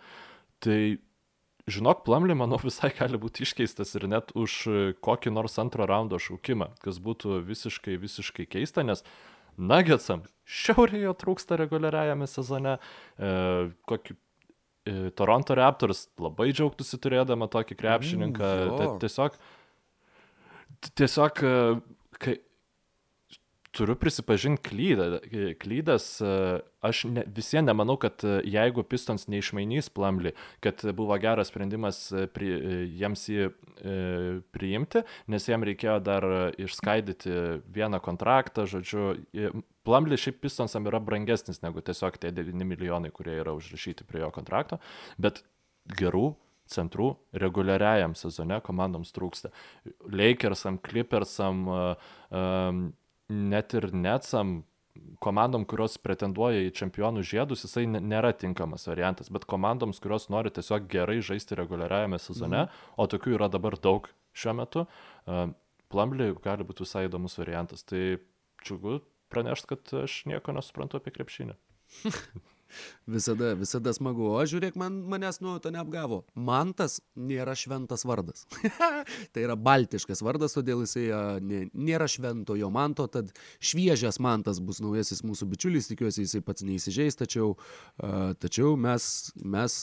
tai žinok, Plumly, manau, visai gali būti iškeistas ir net už kokį nors antro raundo šaukimą, kas būtų visiškai, visiškai keista, nes Nuggetsam šiauriai jo trūksta reguliariajame sezone. E, kokį, e, Toronto Raptors labai džiaugtųsi turėdama tokį krepšininką. Mm, tiesiog, tiesiog, e, kai, turiu prisipažinti klydą, klydas, e, aš ne, visiems nemanau, kad e, jeigu Pistons neišmainys Plumly, kad buvo geras sprendimas e, pri, jiems jį e, priimti, nes jiem reikėjo dar išskaidyti vieną kontraktą, žodžiu, Plumly šiaip Pistonsam yra brangesnis negu tiesiog tie 9 milijonai, kurie yra užrašyti prie jo kontrakto, bet gerų centrų reguliariajam sezone komandoms trūksta. Lakersam, Clippersam, um, net ir Netsam komandom, kurios pretenduoja į čempionų žiedus, jisai nėra tinkamas variantas, bet komandoms, kurios nori tiesiog gerai žaisti reguliariajame sezone, mhm. o tokių yra dabar daug šiuo metu, uh, Plumly gali būti visai įdomus variantas. Tai džiugu pranešti, kad aš nieko nesuprantu apie krepšinį. Visada, visada smagu. O žiūrėk, man, manęs nuojauta neapgavo. Mantas nėra šventas vardas. tai yra baltiškas vardas, todėl jisai nė, nėra šventojo manto, tad šviežias mantas bus naujasis mūsų bičiulis, tikiuosi jisai pats neįsižeis, tačiau, a, tačiau mes, mes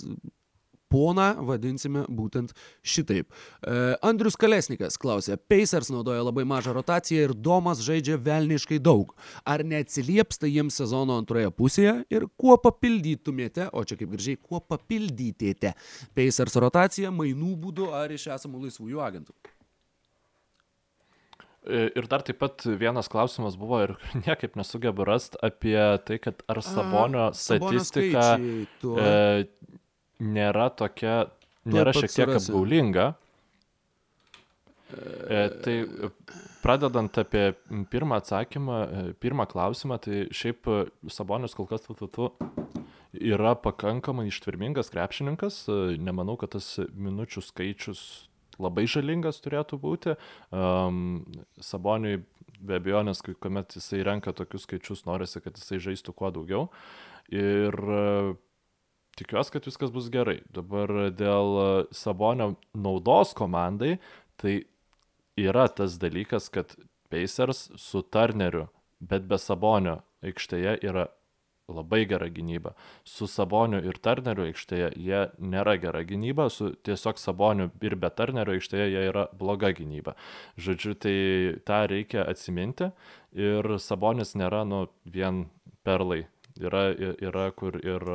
poną vadinsime būtent šitaip. E, Andrius Kalesnikas klausė, Pacers naudoja labai mažą rotaciją ir Domas žaidžia velniškai daug. Ar neatsilieps tai jiems sezono antroje pusėje ir kuo papildytumėte, o čia kaip gražiai, kuo papildytėte Pacers rotaciją mainų būdu ar iš esamų laisvųjų agentų? Ir dar taip pat vienas klausimas buvo ir niekaip nesugebu rasti apie tai, kad ar Sabonio statistika e, nėra tokia, nėra šiek tiek surasi. apgaulinga. E, tai pradedant apie pirmą atsakymą, e, pirmą klausimą, tai šiaip Sabonius kol kas tu, tu, tu yra pakankamai ištvermingas krepšininkas. E, nemanau, kad tas minučių skaičius labai žalingas turėtų būti. Um, Saboniui be abejonės, kuomet jisai renka tokius skaičius, norisi, kad jisai žaistų kuo daugiau. Ir uh, tikiuosi, kad viskas bus gerai. Dabar dėl Sabonio naudos komandai, tai yra tas dalykas, kad Pacers su Turneriu, bet be Sabonio aikštėje yra labai gera gynyba. Su Saboniu ir Turneriu aikštėje jie nėra gera gynyba, su tiesiog Saboniu ir be Turnerio aikštėje jie yra bloga gynyba. Žodžiu, tai tą reikia atsiminti ir Sabonis nėra nu vien perlai. Yra, yra kur ir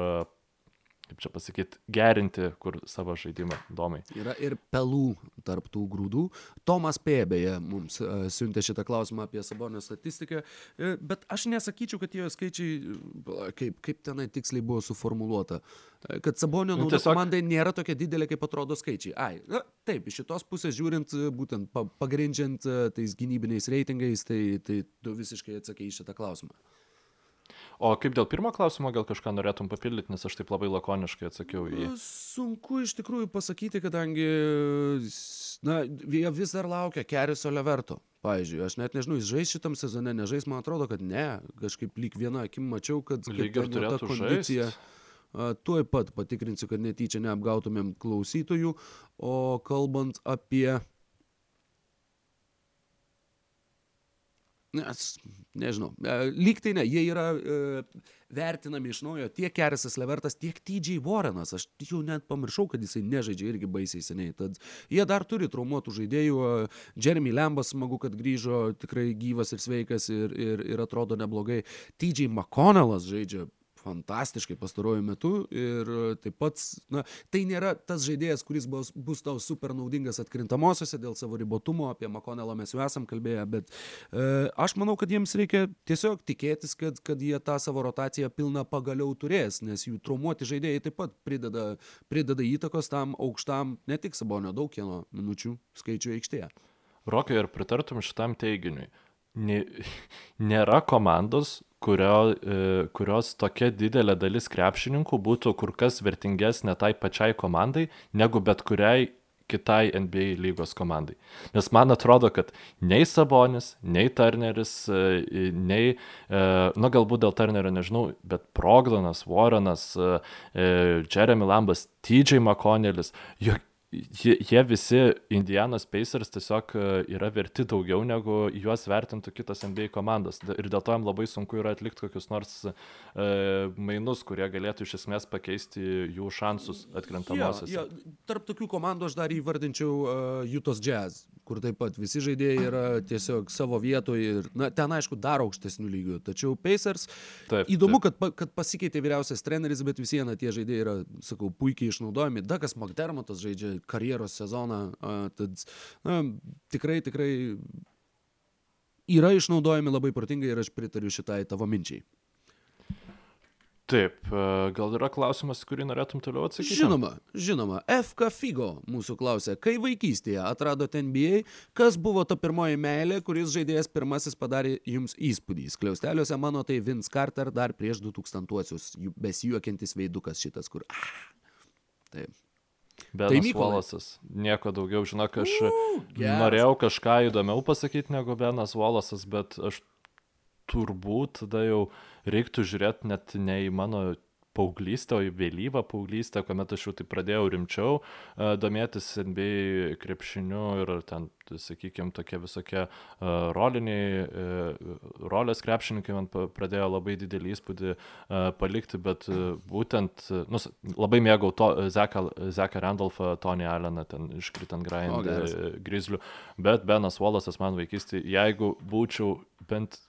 kaip čia pasakyti, gerinti kur savo žaidimą domai. Yra ir pelų tarptų grūdų. Tomas P. beje mums uh, siuntė šitą klausimą apie Sabonio statistiką, uh, bet aš nesakyčiau, kad tie skaičiai, uh, kaip, kaip tenai tiksliai buvo suformuoluota, uh, kad Sabonio nu, nauda tiesiog... komandai nėra tokia didelė, kaip atrodo skaičiai. Ai, na, taip, iš šitos pusės žiūrint, būtent pa, pagrindžiant tais gynybiniais reitingais, tai, tai tu visiškai atsakei į šitą klausimą. O kaip dėl pirmo klausimo, gal kažką norėtum papildyti, nes aš taip labai lakoniškai atsakiau į jį. Sunku iš tikrųjų pasakyti, kadangi, na, jie vis dar laukia Keris Oleverto. Pavyzdžiui, aš net nežinau, jis žais šitam sezone, nežais, man atrodo, kad ne. Kažkaip lyg vieną akim mačiau, kad lyg ir turėtų kondicija. Tuoj pat patikrinsiu, kad netyčia neapgautumėm klausytojų. O kalbant apie Nes, nežinau, e, lyg tai ne, jie yra e, vertinami iš naujo tiek Kerisas Levertas, tiek TJ Warrenas. Aš jau net pamiršau, kad jisai nežaidžia irgi baisiai seniai. Tad jie dar turi traumuotų žaidėjų. Jeremy Lambas smagu, kad grįžo tikrai gyvas ir sveikas ir, ir, ir atrodo neblogai. TJ McConnellas žaidžia fantastiškai pastaruoju metu ir taip pat, na, tai nėra tas žaidėjas, kuris bus, bus tau super naudingas atkrintamosiose dėl savo ribotumo, apie Makonelą mes jau esam kalbėję, bet e, aš manau, kad jiems reikia tiesiog tikėtis, kad, kad jie tą savo rotaciją pilną pagaliau turės, nes jų traumuoti žaidėjai taip pat prideda, prideda įtakos tam aukštam, ne tik sabonio daug kieno minučių skaičių aikštėje. Rokai, ar pritartum šitam teiginiui? Nėra komandos, kurio, e, kurios tokia didelė dalis krepšininkų būtų kur kas vertingesnė tai pačiai komandai, negu bet kuriai kitai NBA lygos komandai. Nes man atrodo, kad nei Sabonis, nei Turneris, e, nei, e, na galbūt dėl Turnerio nežinau, bet Progdonas, Warrenas, Jeremy Lambas, TJ McConnellis, jie, jie visi Indianos Pacers tiesiog e, yra verti daugiau negu juos vertintų kitos NBA komandos. Ir dėl to jam labai sunku yra atlikti kokius nors e, mainus, kurie galėtų iš esmės pakeisti jų šansus atkrintamosios. Ja, ja. Tarp tokių komandų aš dar įvardinčiau uh, Jutos Jazz kur taip pat visi žaidėjai yra tiesiog savo vietoje ir, na, ten aišku, dar aukštesnių lygių. Tačiau Pacers, taip, įdomu, taip. Kad, kad pasikeitė vyriausias treneris, bet vis viena tie žaidėjai yra, sakau, puikiai išnaudojami. Dakas McDermottas žaidžia karjeros sezoną, tad, na, tikrai, tikrai yra išnaudojami labai protingai ir aš pritariu šitai tavo minčiai. Taip, gal yra klausimas, kurį norėtum toliau atsakyti? Žinoma, žinoma. FK Figo mūsų klausė, kai vaikystėje atradote NBA, kas buvo ta pirmoji meilė, kuris žaidėjas pirmasis padarė jums įspūdį? Skliausteliuose mano tai Vince Carter dar prieš 2000-uosius, besijuokiantis veidukas šitas, kur... Ah, taip. Benas tai Wallace'as. Nieko daugiau, žinok, aš uh, norėjau kažką įdomiau pasakyti negu Benas Wallace'as, bet aš turbūt tada jau reiktų žiūrėti net ne į mano paauglystę, o į vėlyvą paauglystę, kuomet aš jau tai pradėjau rimčiau uh, domėtis NBA krepšiniu ir ten, sakykime, tokie visokie uh, roliniai, uh, rolės krepšininkai man pradėjo labai didelį įspūdį palikti, bet būtent, nu, labai mėgau to, Zeką, Zeką Randolfą, Tony Alleną, ten iškritant Grind, uh, Grizzlių, bet Benas Wallace'as man vaikystėje, jeigu būčiau bent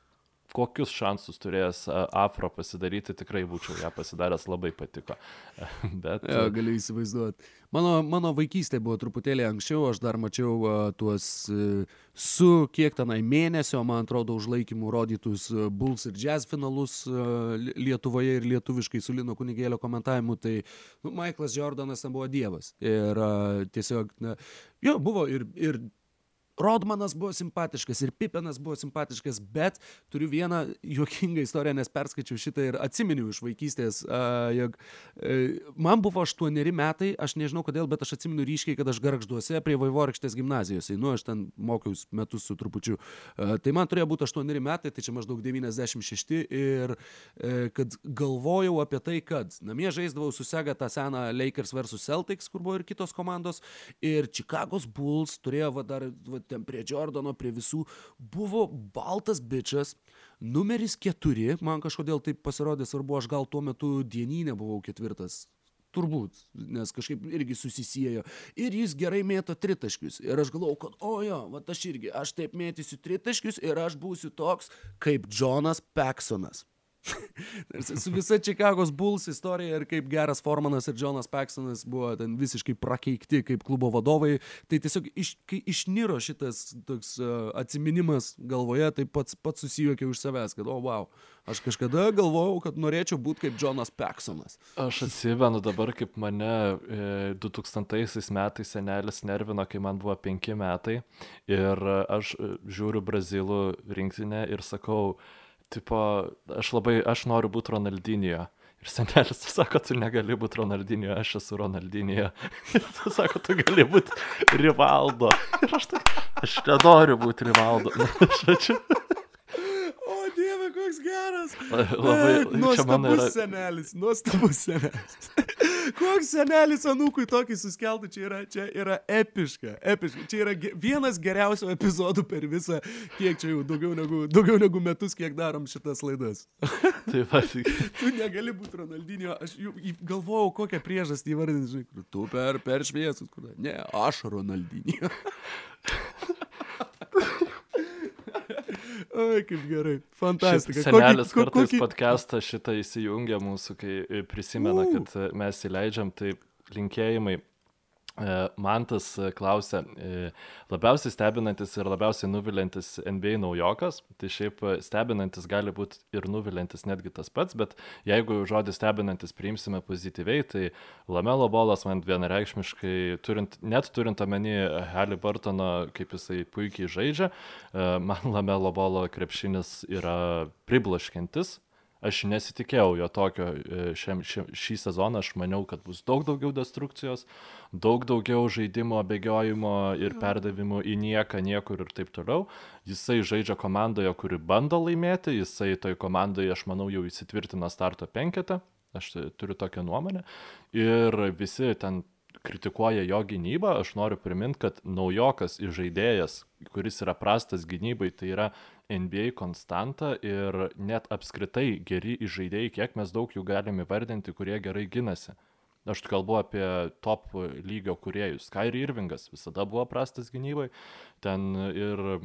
kokius šansus turėjęs Afro pasidaryti, tikrai būčiau ją pasidaręs, labai patiko. Bet... Jo, galiu įsivaizduoti. Mano, mano vaikystė buvo truputėlį anksčiau, aš dar mačiau uh, tuos uh, su kiek tenai mėnesio, man atrodo, užlaikymų rodytus uh, Bulls ir Jazz finalus uh, Lietuvoje ir lietuviškai su Lino kunigėlio komentavimu, tai nu, Michaelas Jordanas ten buvo dievas. Ir uh, tiesiog, na, jo, buvo ir, ir Rodmanas buvo simpatiškas ir Pipenas buvo simpatiškas, bet turiu vieną juokingą istoriją, nes perskaičiau šitą ir atsiminiau iš vaikystės, jog uh, man buvo aštuoneri metai, aš nežinau kodėl, bet aš atsimenu ryškiai, kad aš garžduose prie Vaivorykštės gimnazijos, nu aš ten mokiausi metus su trupučiu. Tai man turėjo būti aštuoneri metai, tai čia maždaug 96 ir uh, kad galvojau apie tai, kad namie žaisdavau su Sega tą seną Lakers vs. Celtics, kur buvo ir kitos komandos, ir Chicago's Bulls turėjo va, dar va, ten prie Jordano, prie visų, buvo baltas bičias, numeris keturi, man kažkodėl taip pasirodė svarbu, aš gal tuo metu dienynė buvau ketvirtas. Turbūt, nes kažkaip irgi susisiejo. Ir jis gerai mėto tritaškius. Ir aš galvojau, kad, o jo, va aš irgi, aš taip mėtysiu tritaškius ir aš būsiu toks kaip Jonas Peksonas. Su visa Čikagos Bulls istorija ir kaip geras Formanas ir Jonas Paxsonas buvo ten visiškai prakeikti kaip klubo vadovai, tai tiesiog iš, kai išniro šitas toks uh, atsiminimas galvoje, tai pats, pats susijuokė už savęs, kad, o, wow, aš kažkada galvojau, kad norėčiau būti kaip Jonas Paxsonas. Aš atsimenu dabar, kaip mane e, 2000 metais senelis nervino, kai man buvo penki metai ir aš žiūriu Brazilų rinktinę ir sakau, tipo, aš labai, aš noriu būti Ronaldinio. Ir senelis sako, tu negali būti Ronaldinio, aš esu Ronaldinio. Tu sako, tu gali būti Rivaldo. Ir aš tai, aš nenoriu būti Rivaldo. Žodžiu. Koks geras. Labai, man Nuostabus yra. senelis, nuostabus senelis. Koks senelis anūkui tokį suskeltų, čia yra, čia yra epiška, epiška. Čia yra ge vienas geriausių epizodų per visą, kiek čia jau daugiau negu, daugiau negu metus, kiek darom šitas laidas. Tai va, tik- Tu negali būti Ronaldinio, aš galvojau, kokią priežastį įvardinti, žinai, kur tu per, per šviesus, kur, ne, aš Ronaldinio. Oi, kaip gerai, fantastika. Šis Senelis ko- kartais podcastą šitą įsijungia mūsų, kai e, prisimena, U. kad e, mes įleidžiam, tai linkėjimai. E, Mantas e, klausia, e, labiausiai stebinantis ir labiausiai nuvilintis NBA naujokas, tai šiaip stebinantis gali būti ir nuvilintis netgi tas pats, bet jeigu žodį stebinantis priimsime pozityviai, tai Lamelo bolas man vienareikšmiškai, turint, net turint omeny Halliburtono, kaip jisai puikiai žaidžia, man Lamelo bolo krepšinis yra priblaškintis. Aš nesitikėjau jo tokio e, šiam, šiam, šį sezoną, aš maniau, kad bus daug daugiau destrukcijos, daug daugiau žaidimo, bėgiojimo ir perdavimų į nieką, niekur ir taip toliau. Jisai žaidžia komandoje, kuri bando laimėti, jisai toj komandoje, aš manau, jau įsitvirtina starto penketą, aš e, turiu tokią nuomonę. Ir visi ten kritikuoja jo gynybą, aš noriu priminti, kad naujokas žaidėjas, kuris yra prastas gynybai, tai yra NBA konstanta ir net apskritai geri žaidėjai, kiek mes daug jų galime įvardinti, kurie gerai ginasi. Aš kalbu apie top lygio kuriejus. Kairi Irvingas visada buvo prastas gynybai, ten ir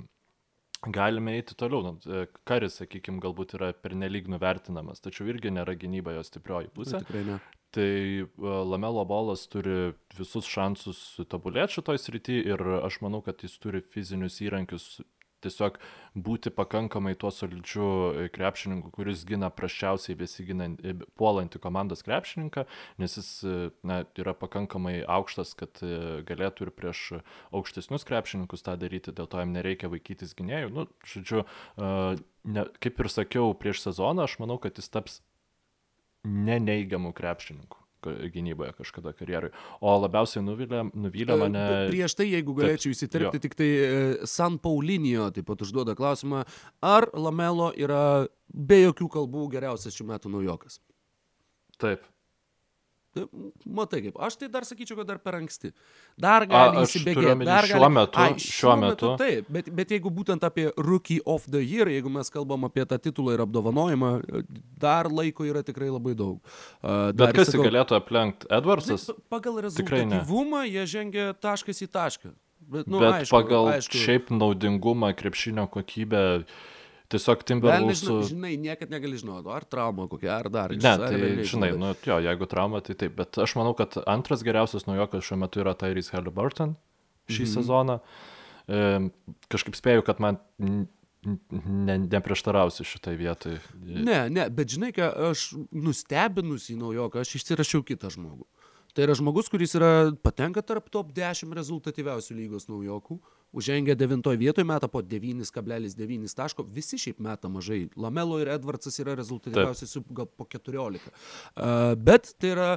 galime eiti toliau. Nu, e, Karis, sakykime, galbūt yra pernelyg nuvertinamas, tačiau irgi nėra gynyba jo stiprioji pusė. Tikrai ne. Tai e, Lamelo bolas turi visus šansus tobulėti šitoj srity ir aš manau, kad jis turi fizinius įrankius tiesiog būti pakankamai tuo solidžiu e, krepšininku, kuris gina praščiausiai besiginant, e, puolantį komandos krepšininką, nes jis e, na, yra pakankamai aukštas, kad galėtų ir prieš aukštesnius krepšininkus tą daryti, dėl to jam nereikia vaikytis gynėjų. Nu, žodžiu, ne, kaip ir sakiau prieš sezoną, aš manau, kad jis taps neneigiamų krepšininkų gynyboje kažkada karjerai. O labiausiai nuvylė, nuvylė mane... E, Prieš tai, jeigu galėčiau įsiterpti, jo. tik tai e, San Paulinio taip pat užduoda klausimą, ar Lamelo yra be jokių kalbų geriausias šių metų naujokas. Taip. Tai, Matai kaip, aš tai dar sakyčiau, kad dar per anksti. Dar gali įsibėgėti. dar šiuo gali- metu- Ai, šiuo metu. Taip, bet, bet jeigu būtent apie Rookie of the Year, jeigu mes kalbam apie tą titulą ir apdovanojimą, dar laiko yra tikrai labai daug. Dar Bet kas sakau- galėtų aplenkti? Edvardsas? Žinai, pa- Pagal rezultatyvumą jie žengia taškas į tašką. Bet, nu, Bet aišku, pagal aišku. šiaip naudingumą, krepšinio kokybę, tiesiog Velniai, Timberwolves žinai, niekad negali žinoti, ar trauma kokia, ar dar. Ne, ar tai velniai žinai, žino, nu jo, jeigu trauma, tai taip, bet aš manau, kad antras geriausias naujokas šiuo metu yra Tyrese Halliburton šį mhm. sezoną. E, kažkaip spėju, kad man ne, neprieštarausi šitai vietai. Ne, ne, bet žinai, ką aš nustebinus į naujoką, aš išsirašiau kitą žmogų. Tai yra žmogus, kuris yra patenka tarp top 10 rezultatyviausių lygos naujokų, užžengia 9 vietoje, meta po 9,9 taško, visi šiaip meta mažai. Lamelo ir Edvardsas yra rezultatyviausi su gal po 14. Uh, bet tai yra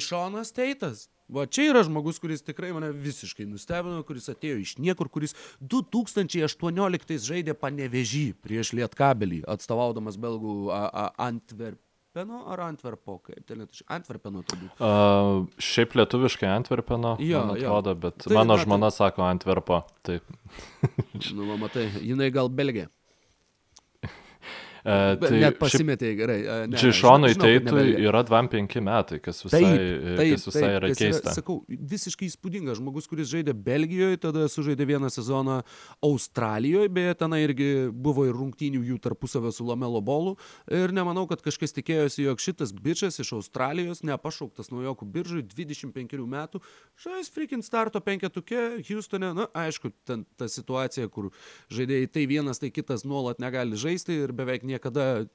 Seanas Teitas. Va čia yra žmogus, kuris tikrai mane visiškai nustebino, kuris atėjo iš niekur, kuris 2018 žaidė panevežį prieš Lietkabelį, atstovaudamas belgų a, a, Antverpeno ar Antverpo, kaip ten lietuviškai, Antverpeno turbūt. Uh, šiaip lietuviškai Antverpeno, Jo, man jo. atrodo, bet Tai, mano na, tai- žmona sako Antverpo. Taip. Nu, va, matai, jinai gal belgė. Bet tai net pasimetė gerai. Džišonui Teitui belgė. yra 25 metai, kas visai, Taip, kas visai yra kas keista. sakau, visiškai įspūdingas žmogus, kuris žaidė Belgijoje, tada sužaidė vieną sezoną Australijoje, beje, ten irgi buvo ir rungtynių jų tarpusavio su Lamelo bolu. Ir nemanau, kad kažkas tikėjosi, jog šitas bičias iš Australijos, nepašauktas naujokų biržai, 25 metų, žais freaking starto penketuke Houstone. Na, aišku, ten ta situacija, kur žaidėjai tai vienas, tai kitas nuolat negali žaisti ir beveik niekada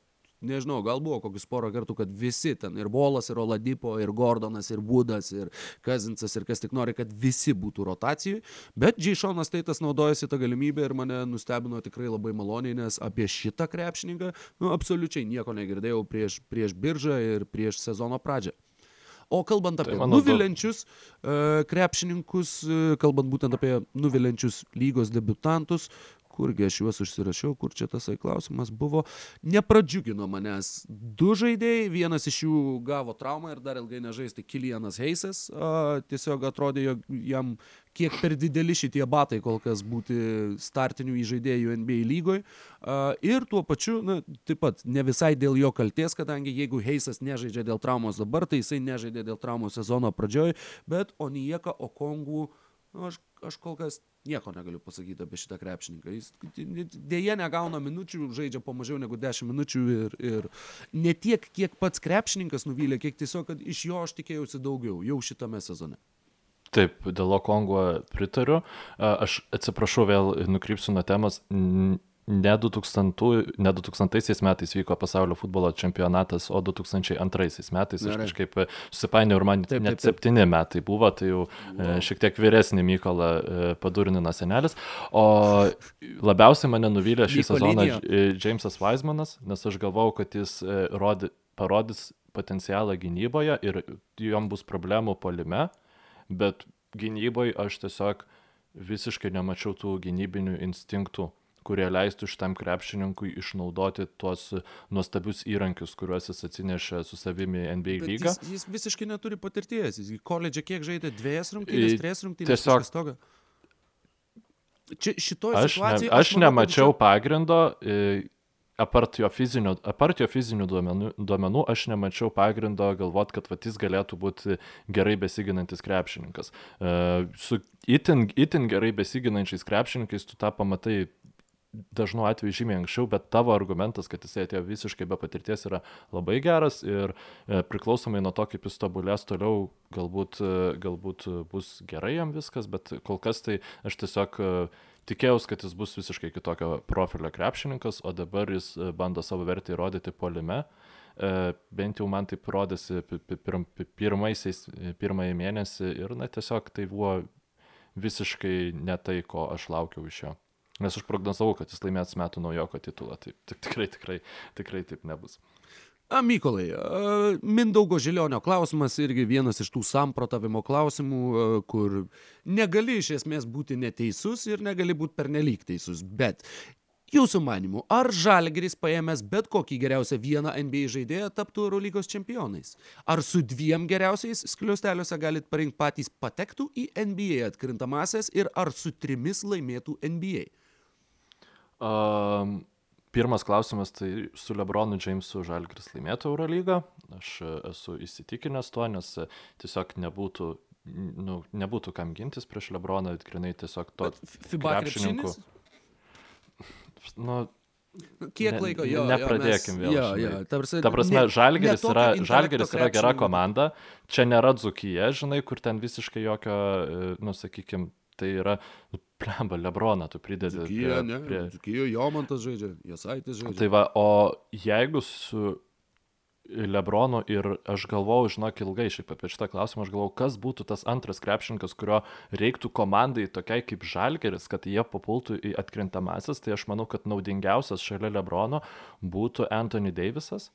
nežinau, gal buvo kokius porą kartų, kad visi ten ir Bolas, ir Oladipo, ir Gordonas, ir Būdas, ir Kazinsas, ir kas tik nori, kad visi būtų rotacijai. Bet Džišonas Teitas naudojasi tą galimybę ir mane nustebino tikrai labai maloniai, nes apie šitą krepšininką, nu, absoliučiai nieko negirdėjau prieš, prieš biržą ir prieš sezono pradžią. O kalbant apie manau, daug- nuvilenčius uh, krepšininkus, uh, kalbant būtent apie nuvilenčius lygos debutantus, kurgi aš juos užsirašiau, kur čia tasai klausimas buvo, nepradžiugino manęs du žaidėjai, vienas iš jų gavo traumą ir dar ilgai nežaisti Kilianas Heisas, uh, tiesiog atrodė, jog jam kiek per dideli šitie batai kol kas būti startinių įžaidėjų NBA lygoje. Uh, ir tuo pačiu, na, taip pat ne visai dėl jo kalties, kadangi jeigu Heisas nežaidžia dėl traumos dabar, tai jisai nežaidė dėl traumos sezono pradžioje, bet Onijeka Okongų, nu, aš, aš kol kas nieko negaliu pasakyti apie šitą krepšininką. Jis dėje negauna minučių, žaidžia po mažiau negu 10 minučių ir, ir ne tiek, kiek pats krepšininkas nuvylė, kiek tiesiog, kad iš jo aš tikėjausi daugiau jau šitame sezone. Taip, dėl Okongo pritariu. Aš atsiprašau, vėl nukrypsiu nuo temos. Ne 2000, ne 2000 metais vyko pasaulio futbolo čempionatas, o 2002 metais. Aš kažkaip e, susipainiau ir man Taip, taip, net taip. septyni metai buvo, tai jau wow. šiek tiek vyresnį Mykolą e, padurnina senelis. O labiausiai mane nuvylė šį sezoną Mykolinio. Ž- e, Jamesas Weismanas, nes aš galvau, kad jis e, rodi, parodys potencialą gynyboje ir jom bus problemų polime, bet gynyboje aš tiesiog visiškai nemačiau tų gynybinių instinktų, kurie leistų šitam krepšininkui išnaudoti tuos nuostabius įrankius, kuriuos jis atsinešė su savimi NBA Bet lygą. Jis, jis visiškai neturi patirties. Jis į koledžą kiek žaidė dviejas rungtynės, trys rungtynės. tiesiog- tokio. Čia šitoje Aš, ne, situacijoje. aš manau, kad nemačiau čia- pagrindo, e, apart jo fizinių, apart jo fizinių duomenų, duomenų, aš nemačiau pagrindo galvot, kad vat, jis galėtų būti gerai besiginantis krepšininkas. E, Su itin, itin gerai besiginančiais krepšininkais tu tą pamatai dažnu atveju žymiai anksčiau, bet tavo argumentas, kad jisai atėjo visiškai be patirties yra labai geras ir e, priklausomai nuo to, kaip jis tobulės toliau, galbūt, e, galbūt bus gerai jam viskas, bet kol kas tai aš tiesiog e, tikėjausi, kad jis bus visiškai kitokio profilio krepšininkas, o dabar jis bando savo vertę įrodyti polime. E, Bent jau man taip rodėsi pi- pi- pirm- pi- pirmaisiais, pirmąjį mėnesį ir na tiesiog tai buvo visiškai ne tai, ko aš laukiau iš jo. Nes aš prognozavau, kad jis laimės metų naujoko titulą. Tai tik, tikrai, tikrai, tikrai taip nebus. Mykolai, Mindaugo Žilionio klausimas irgi vienas iš tų samprotavimo klausimų, kur negali iš esmės būti neteisus ir negali būti pernelyg teisus. Bet jūsų manimu, ar Žalgeris paėmęs bet kokį geriausią vieną NBA žaidėją taptų Eurolygos čempionais? Ar su dviem geriausiais skliusteliuose galit parinkti patys patektų į NBA atkrintamasias ir ar su trimis laimėtų NBA? Um, pirmas klausimas, tai su Lebronu Jamesu Žalgris laimėtų Eurolygą. Aš e, esu įsitikinęs tuo, nes e, tiesiog nebūtų, nu, nebūtų kam gintis prieš Lebroną, grinai tiesiog to krepšininkų. krepšinis? Nu, Kiek Ne- laiko jo. nepradėkim jo, mes, vėl, Jo, žinai. jo, ta prasme, Ta prasme, ne- Žalgeris, ne yra, Žalgeris yra gera komanda, čia nėra Dzukija, žinai, kur ten visiškai jokio, e, nu, sakykime, tai yra, nu, plemba, Lebroną tu pridedi. Dzūkija, ne, prie, Dzūkija, Jomantas žaidžia, Jasaitis žaidžia. Tai va, o jeigu su Lebronu ir aš galvojau, žinok, ilgai šiaip apie šitą klausimą, aš galvojau, kas būtų tas antras krepšininkas, kurio reiktų komandai tokiai kaip Žalgeris, kad jie papultų į atkrintamasis, tai aš manau, kad naudingiausias šalia Lebrono būtų Anthony Davisas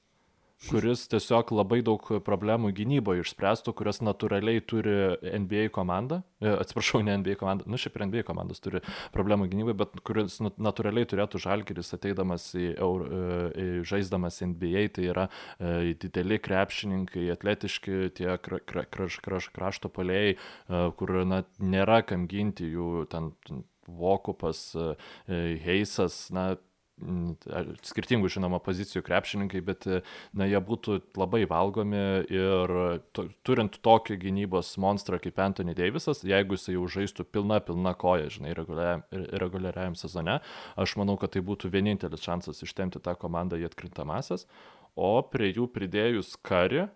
kuris tiesiog labai daug problemų gynyboje išspręstų, kurias natūraliai turi NBA komanda. E, Atsiprašau, ne NBA komanda, nu šiaip ir NBA komandos turi problemų gynyboje, bet kuris natūraliai turėtų žalgeris ateidamas į, Eur- e, į žaisdamas NBA, tai yra e, dideli krepšininkai, atletiški, tie kra, kra, kraš, kraš, krašto polėjai, e, kur na, nėra kam ginti jų ten Vokupas, Heisas, na, skirtingų, žinoma, pozicijų krepšininkai, bet e, na, jie būtų labai valgomi ir tu, turint tokį gynybos monstrą kaip Anthony Davisas, jeigu jis jau žaistų pilna, pilna koja, žinai, reguliariam sezone, aš manau, kad tai būtų vienintelis šansas ištemti tą komandą į atkrintamasias, o prie jų pridėjus karį,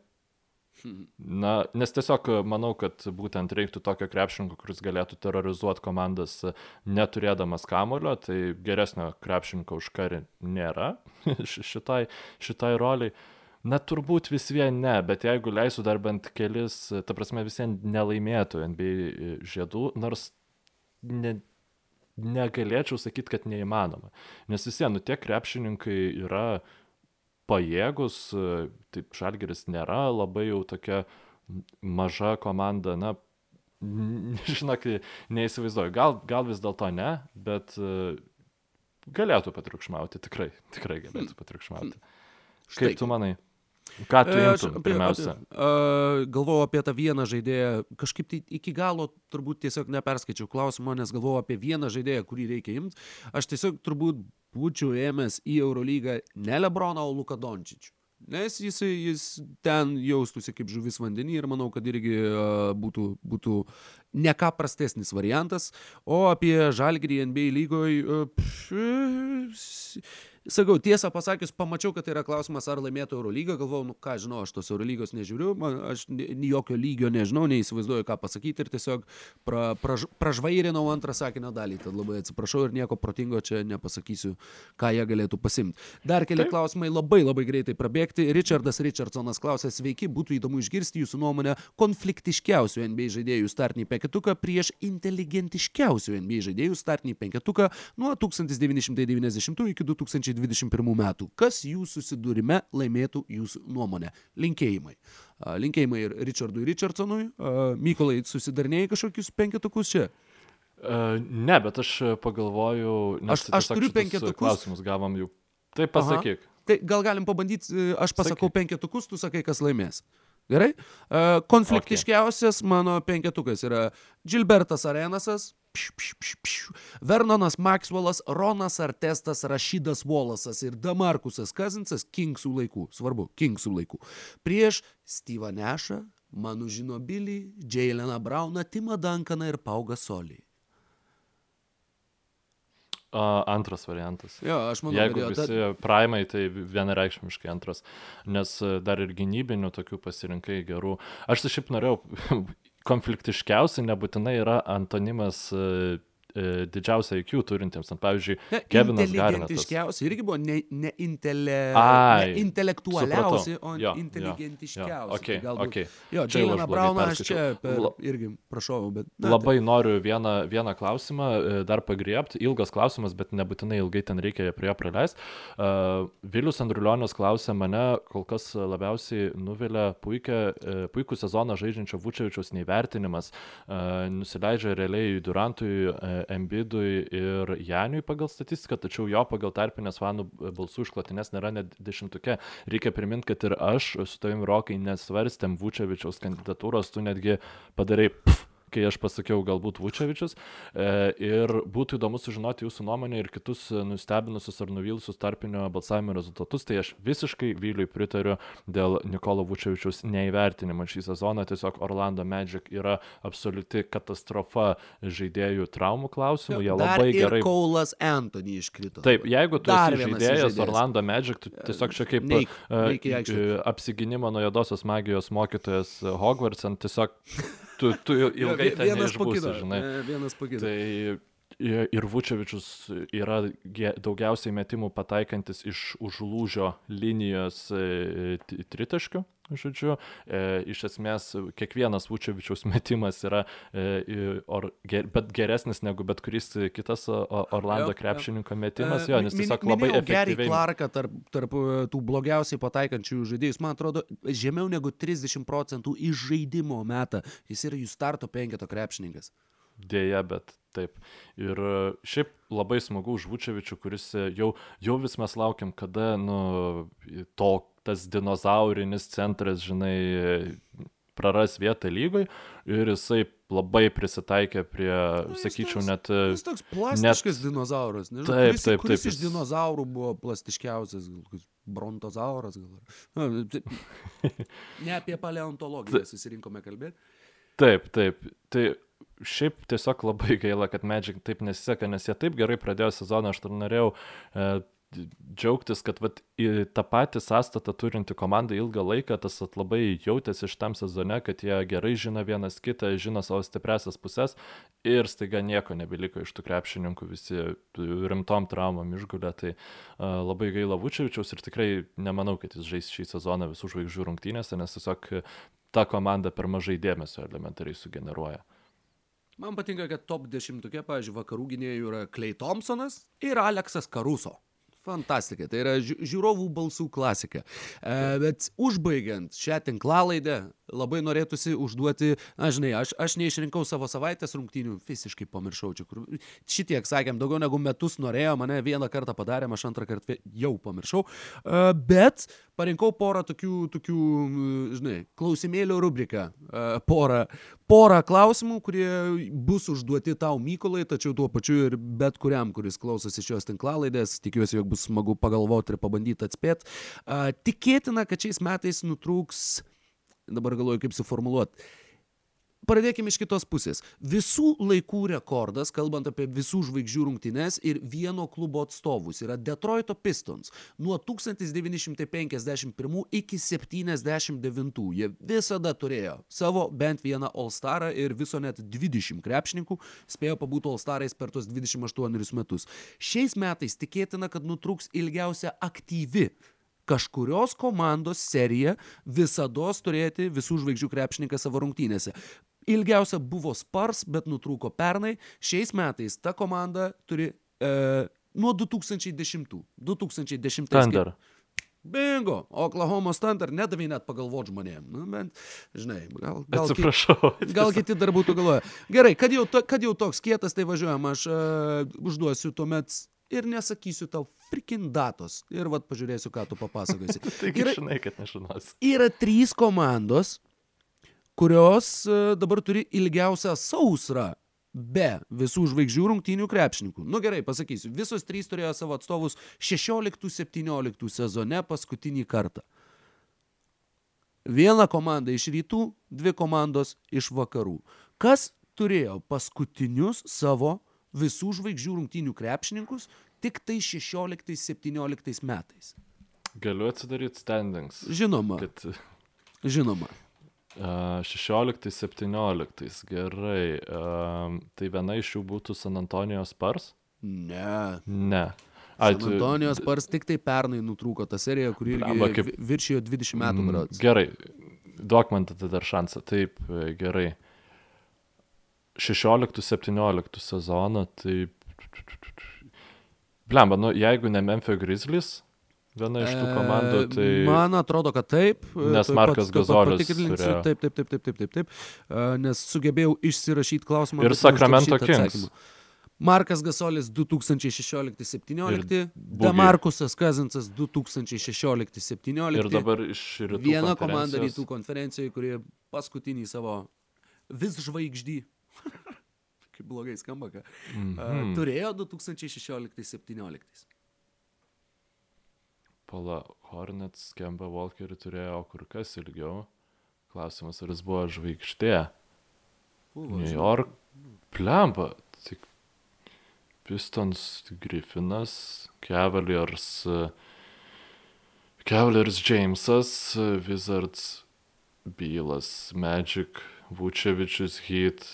Na, nes tiesiog e, manau, kad būtent reiktų tokio krepšininko, kuris galėtų terrorizuoti komandas e, neturėdamas kamulio, tai geresnio krepšininko už karį nėra ši- šitai, šitai roliai. Na, turbūt vis vien ne, bet jeigu leisiu dar bent kelis, e, ta prasme, vis vien nelaimėtų NBA žiedų, nors ne, negalėčiau sakyti, kad neįmanoma. Nes vis vien, nu, tie krepšininkai yra pajėgus, taip Žalgeris nėra labai jau tokia maža komanda, na, žinok, neįsivaizduoju, gal, gal vis dėlto ne, bet galėtų patriukšmauti, tikrai, tikrai galėtų patriukšmauti. Štai Kaip tu manai? Ką tu E, aš imtum apie- pirmiausia? apie- Galvojau apie tą vieną žaidėją. Kažkaip tai iki galo turbūt tiesiog neperskaičiau klausimo, nes galvojau apie vieną žaidėją, kurį reikia imti. Aš tiesiog turbūt būčiau ėmęs į Eurolygą ne Lebroną, o Luką Dončičių. Nes jis, jis ten jaustųsi kaip žuvis vandenį ir manau, kad irgi būtų, būtų ne ką prastesnis variantas. O apie Žalgirį NBA lygoje, sakau, tiesą pasakius, pamačiau, kad tai yra klausimas, ar laimėtų Eurolygą. Galvojau, nu ką žinau, aš tos Eurolygos nežiūriu, man, aš jokio lygio nežinau, neįsivaizduoju, ką pasakyti ir tiesiog pra, praž, pražvairinau antrą sakinio dalį. Tad labai atsiprašau ir nieko protingo čia nepasakysiu, ką jie galėtų pasimti. Dar keli Taip. klausimai labai labai greitai prabėgti. Richardas Richardsonas klausė, sveiki, būtų įdomu išgirsti jūsų nuomonę konfliktiškiausių NBA žaidėjų startinį penketuką prieš inteligentiškiausių NBA žaidėjų startinį penketuką nuo 1990 iki 2021 metų. Kas jūsų susidūrime laimėtų jūsų nuomonę? Linkėjimai. A, Linkėjimai ir Richardui Richardsonui. Mykolai, susidarnėjai kažkokius penketukus čia? Ne, bet aš pagalvojau, nes Aš- aš turiu penketukus. Klausimus gavom jau. Tai pasakyk. Tai gal galim pabandyti, e, aš pasakau penketukus, tu sakai, kas laimės. Gerai? E, Konfliktiškiausias mano penketukas yra Gilbertas Arenasas, pš, pš, pš, pš, Vernonas Maxwellas, Ronas Artestas, Rašydas Volasas ir Damarkusas Kazinsas Kingsų laikų. Svarbu, Kingsų laikų. Prieš Steve'ą Nešą, Manu Žinobilį, Jaileną Brauną, Timą Dankaną ir Paugą Solį. Uh, antras variantas. Jo, aš manau, Jeigu visi primai, tai vienareikšmiškai antras, nes e, dar ir gynybinių tokių pasirinkai gerų. Aš tai šiaip norėjau, konfliktiškiausi nebūtinai yra antonimas e, didžiausią IQ turintiems. Ant, pavyzdžiui, Ne, Kevinas Garnetas. inteligentiškiausi irgi buvo ne, ne, intele, Ai, ne intelektualiausi, supratau. o Jo, jo, inteligentiškiausi. jo, okei, Tai galbūt- okei. Jo, Čia blogai Brauną aš čia per, irgi prašau, bet... na, Labai noriu vieną, vieną klausimą e, dar pagriebti. Ilgas klausimas, bet nebūtinai ilgai ten reikia prie jo praleisti. Uh, Vilius Andriulionis klausė mane, kol kas labiausiai nuvilia puikia, uh, puikų sezoną žaidžiančio Vučevičiaus neįvertinimas. Uh, nusileidžia realiai Durantui, uh, Embidui ir Janiui pagal statistiką, tačiau jo pagal tarpinės fanų balsų išklotinės nėra net dešimtuke. Reikia priminti, kad ir aš su tavim Rokai nesvarstėm Vučevičiaus kandidatūros, tu netgi padarai pf, kai aš pasakiau galbūt Vučevičius. E, ir būtų įdomu sužinoti jūsų nuomonę ir kitus nustebinusius ar nuvylusius tarpinio balsavimo rezultatus. Tai aš visiškai Vyliui pritariu dėl Nikolo Vučevičius neįvertinimo šį sezoną. Tiesiog Orlando Magic yra absoliuti katastrofa žaidėjų traumų klausimų. Jie labai gerai. Kaulas Anthony iškrito. Taip, jeigu tu Dar esi žaidėjas žaidėjas. Orlando Magic, tu tiesiog čia kaip Neik, e, e, apsigynimo nuo juodosios magijos mokytojas Hogwarts, ant tiesiog tu, tu ilgai ten kito, žinai. e, Vienas po kito. Tai ir Vučevičius yra daugiausiai metimų pataikantis iš užlūžio linijos e, tritaškių. Žodžiu, e, iš esmės kiekvienas Vučevičiaus metimas yra, e, or, ger, bet geresnis negu bet kuris kitas Orlando krepšininko metimas, E, jo, nes tiesiog labai efektyviai. Clarką tarp, tarp e, tų blogiausiai pataikančių žaidėjus, man atrodo, žemiau negu 30 procentų iš žaidimo metą. Jis yra jų starto penketo krepšininkas. Dėja, bet taip. Ir e, šiaip labai smagu už Vučevičių, kuris e, jau, jau vis mes laukiam, kada, nu, to, tas dinozaurinis centras, žinai, praras vietą lygoj ir jisai labai prisitaikė prie, jis sakyčiau, toks- net... e, Jis toks plastiškas dinozauras. Nežinau, Taip, kuris, taip, kuris taip, iš jis- dinozaurų buvo plastiškiausias. Brontozauras gal. Na, tai- Ne apie paleontologiją susirinkome kalbėti. Taip, taip. Tai šiaip tiesiog labai gaila, kad Magic taip nesiseka, nes jie taip gerai pradėjo sezoną, aš dar norėjau e, džiaugtis, kad vat, į tą patį sąstatą turinti komanda ilgą laiką, tas vat, labai jautėsi šitam sezone, kad jie gerai žino vienas kitą, žino savo stipresias pusės ir staiga nieko nebeliko iš tų krepšininkų, visi rimtom traumom išgulė, tai uh, labai gaila Vučevičiaus ir tikrai nemanau, kad jis žais šį sezoną visų žvaigždžių rungtynėse, nes tiesiog ta komanda per mažai dėmesio elementariai sugeneruoja. Man patinka, kad top dešimtukė, pavyzdžiui, vakarų gynėjų yra Clay Thompsonas ir Aleksas Karuso. Fantastika, tai yra ži- žiūrovų balsų klasika. E, bet užbaigiant šią tinklalaidę, labai norėtųsi užduoti, na žinai, aš, aš neišrinkau savo savaitės rungtynių, visiškai pamiršau čia, kur šitiek sakėm, daugiau negu metus norėjo, mane vieną kartą padarėm, aš antrą kartą jau pamiršau, e, bet parinkau porą tokių, tokių, m, žinai, klausimėlio rubriką, e, porą, porą klausimų, kurie bus užduoti tau Mykolai, tačiau tuo pačiu ir bet kuriam, kuris klausosi šios tinklalaidės, tikiuosi, jog bus smagu pagalvoti ir pabandyti atspėti. Tikėtina, kad šiais metais nutrūks, dabar galvoju, kaip suformuoluoti. Pradėkime iš kitos pusės. Visų laikų rekordas, kalbant apie visų žvaigždžių rungtynes ir vieno klubo atstovus, yra Detroito Pistons. Nuo 1951 iki 79 jie visada turėjo savo bent vieną All-Starą ir viso net 20 krepšininkų spėjo pabūti All-Starais per tos 28 metus. Šiais metais tikėtina, kad nutrūks ilgiausia aktyvi kažkurios komandos serija visada turėti visų žvaigždžių krepšininką savo rungtynėse. Ilgiausia buvo Spars, bet nutrūko pernai. Šiais metais ta komanda turi e, nuo 2010. 2010 Thunder. Bingo, Oklahoma Thunder nedavė net pagalvoti žmonėm. Nu, bent, žinai, gal, gal, Atsiprašau. gal kiti dar būtų galvoję. Gerai, kad jau, to, kad jau toks kietas, tai važiuojam, aš uh, užduosiu tuomet ir nesakysiu tau frikin datos. Ir vad pažiūrėsiu, ką tu papasakosi. Taigi Yra, žinai, kad nežinosi. yra trys komandos, kurios uh, dabar turi ilgiausią sausrą be visų žvaigždžių rungtynių krepšininkų. Nu gerai, pasakysiu, visos trys turėjo savo atstovus 16-17 sezone paskutinį kartą. Viena komanda iš rytų, dvi komandos iš vakarų. Kas turėjo paskutinius savo visų žvaigždžių rungtynių krepšininkus tik tai 16-17 metais? Galiu atsidaryti standings. Žinoma, Kad žinoma. Uh, 16-17, gerai. Tai viena iš jų būtų San Antonijos Spars? Ne. Ne. San Antonijos Spars tik tai pernai nutrūko tą seriją, kuri irgi kaip- vi- viršijo 20 metų Mm, berods. Gerai, duok man tada dar šansą. Taip, e, gerai. 16-17 sezoną, tai... Blemba, nu jeigu ne Memphis Grizzlies, viena iš tų komandų, tai... E, Man atrodo, kad taip. e, Nes tuoj Markas Gazolis. Taip, taip, taip, taip, taip, taip, taip. E, Nes sugebėjau išsirašyti klausimą. Ir Sacramento Kings. atsakymą. Markas Gasolis 2016-17, Bugi. Demarkusas Kazinsas 2016-17. Ir dabar iš rytų. Viena komanda rytų konferencijoje, kurie paskutinį savo vis žvaigždį Kaip blogai skamba, ką. Mhm. Uh, turėjo 2016-17. Pala, Hornets, Kemba Walkerį turėjo kur kas ilgiau. Klausimas, ar jis buvo žvaigždė. New. York. Plemba. Tik Pistons, Griffinas, Cavaliers. Cavaliers Jamesas, Wizards, Bylas, Magic, Vučevičius, Heat,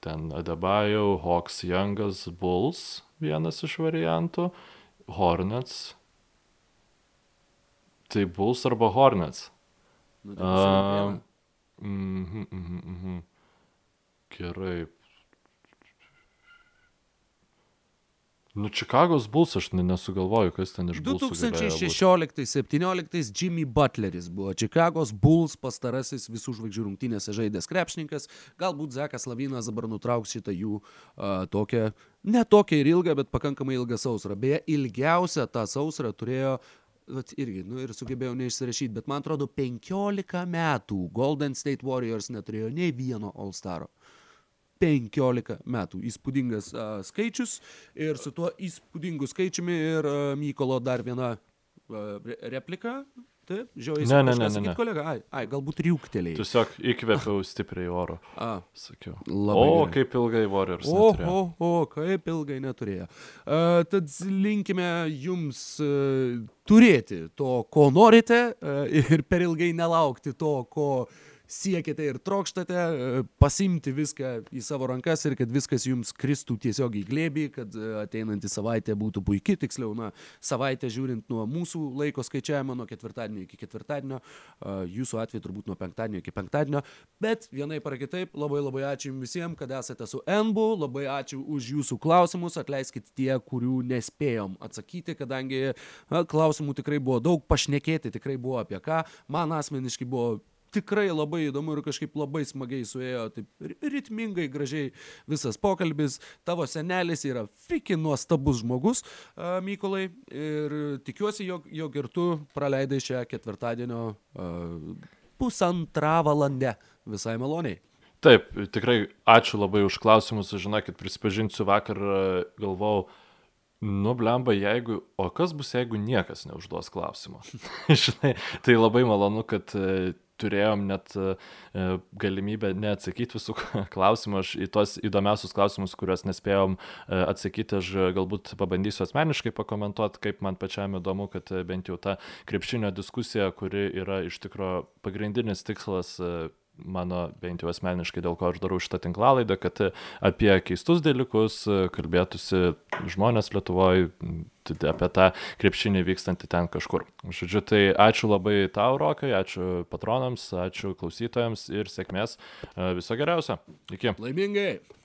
ten Adebayo, Hawks, Youngas, Bulls, vienas iš variantų, Hornets. Tai Bulls arba Hornets. Nu, tai vieną. Mhm, mhm, mhm. Gerai. Nu, Čikagos Bulls aš ne- nesugalvoju, kas ten iš Bulls. 2016-17 Jimmy Butleris buvo Čikagos Bulls pastarasis visų žvaigždžių rungtynėse žaidęs krepšininkas. Galbūt Zekas Lavinas dabar nutrauks šitą jų uh, tokią, ne tokią ir ilgą, bet pakankamai ilgą sausrą. Beje, ilgiausią tą sausrą turėjo Vat irgi, nu ir sugebėjau neišsirašyti, bet man atrodo 15 metų Golden State Warriors neturėjo nei vieno All Staro. 15 metų. Įspūdingas uh, skaičius ir su tuo įspūdingu skaičiumi ir uh, Mykolo dar viena re replika. Taip, žiūrėjau, Ne, ne, ne, ne, ne. kolega. Ai, ai galbūt riuktelėjai. Tiesiog įkvėpiau stipriai oro, A, sakiau. Labai o, gerai. kaip ilgai Warriors. O, neturėjo. o, o, kaip ilgai neturėjo. Uh, tad linkime jums uh, turėti to, ko norite uh, ir per ilgai nelaukti to, ko siekite ir trokštate, uh, pasimti viską į savo rankas ir kad viskas jums kristų tiesiog į glėbį, kad uh, ateinanti savaitė būtų puikiai, tiksliau, na, savaitė žiūrint nuo mūsų laiko skaičiavimo, nuo ketvirtadienio iki ketvirtadienio, uh, jūsų atveju turbūt nuo penktadienio iki penktadienio, bet vienai par kitaip, labai labai ačiū jums visiems, kad esate su Enbu, labai ačiū už jūsų klausimus, atleiskit tie, kurių nespėjom atsakyti, kadangi na, klausimų tikrai buvo daug, pašnekėti tikrai buvo apie ką, man asmeniškai buvo tikrai labai įdomu ir kažkaip labai smagiai suėjo, taip ri- ritmingai, gražiai visas pokalbis. Tavo senelis yra fiki nuostabus žmogus, Mykolai, ir tikiuosi, jog, jog ir tu praleidai šią ketvirtadienio pusantrą valandę visai maloniai. Taip, tikrai ačiū labai už klausimus. Žinokit, prisipažinsiu, vakar galvojau, nu, blemba, jeigu, o kas bus, jeigu niekas neužduos klausimo. Žinai, tai labai malonu, kad turėjom net e, galimybę neatsakyti visų klausimų. Aš į tuos įdomiausius klausimus, kuriuos nespėjom e, atsakyti, aš galbūt pabandysiu asmeniškai pakomentuoti, kaip man pačiam įdomu, kad e, bent jau ta krepšinio diskusija, kuri yra iš tikrųjų pagrindinis tikslas mano bent jau asmeniškai, dėl ko aš darau šitą tinklalaidą, kad apie keistus dalykus e, kalbėtųsi žmonės Lietuvoje, apie tą krepšinį vykstantį ten kažkur. Žodžiu, tai ačiū labai tau, Rokai, ačiū patronams, ačiū klausytojams ir sėkmės. E, Viso geriausio. Iki. Laimingai!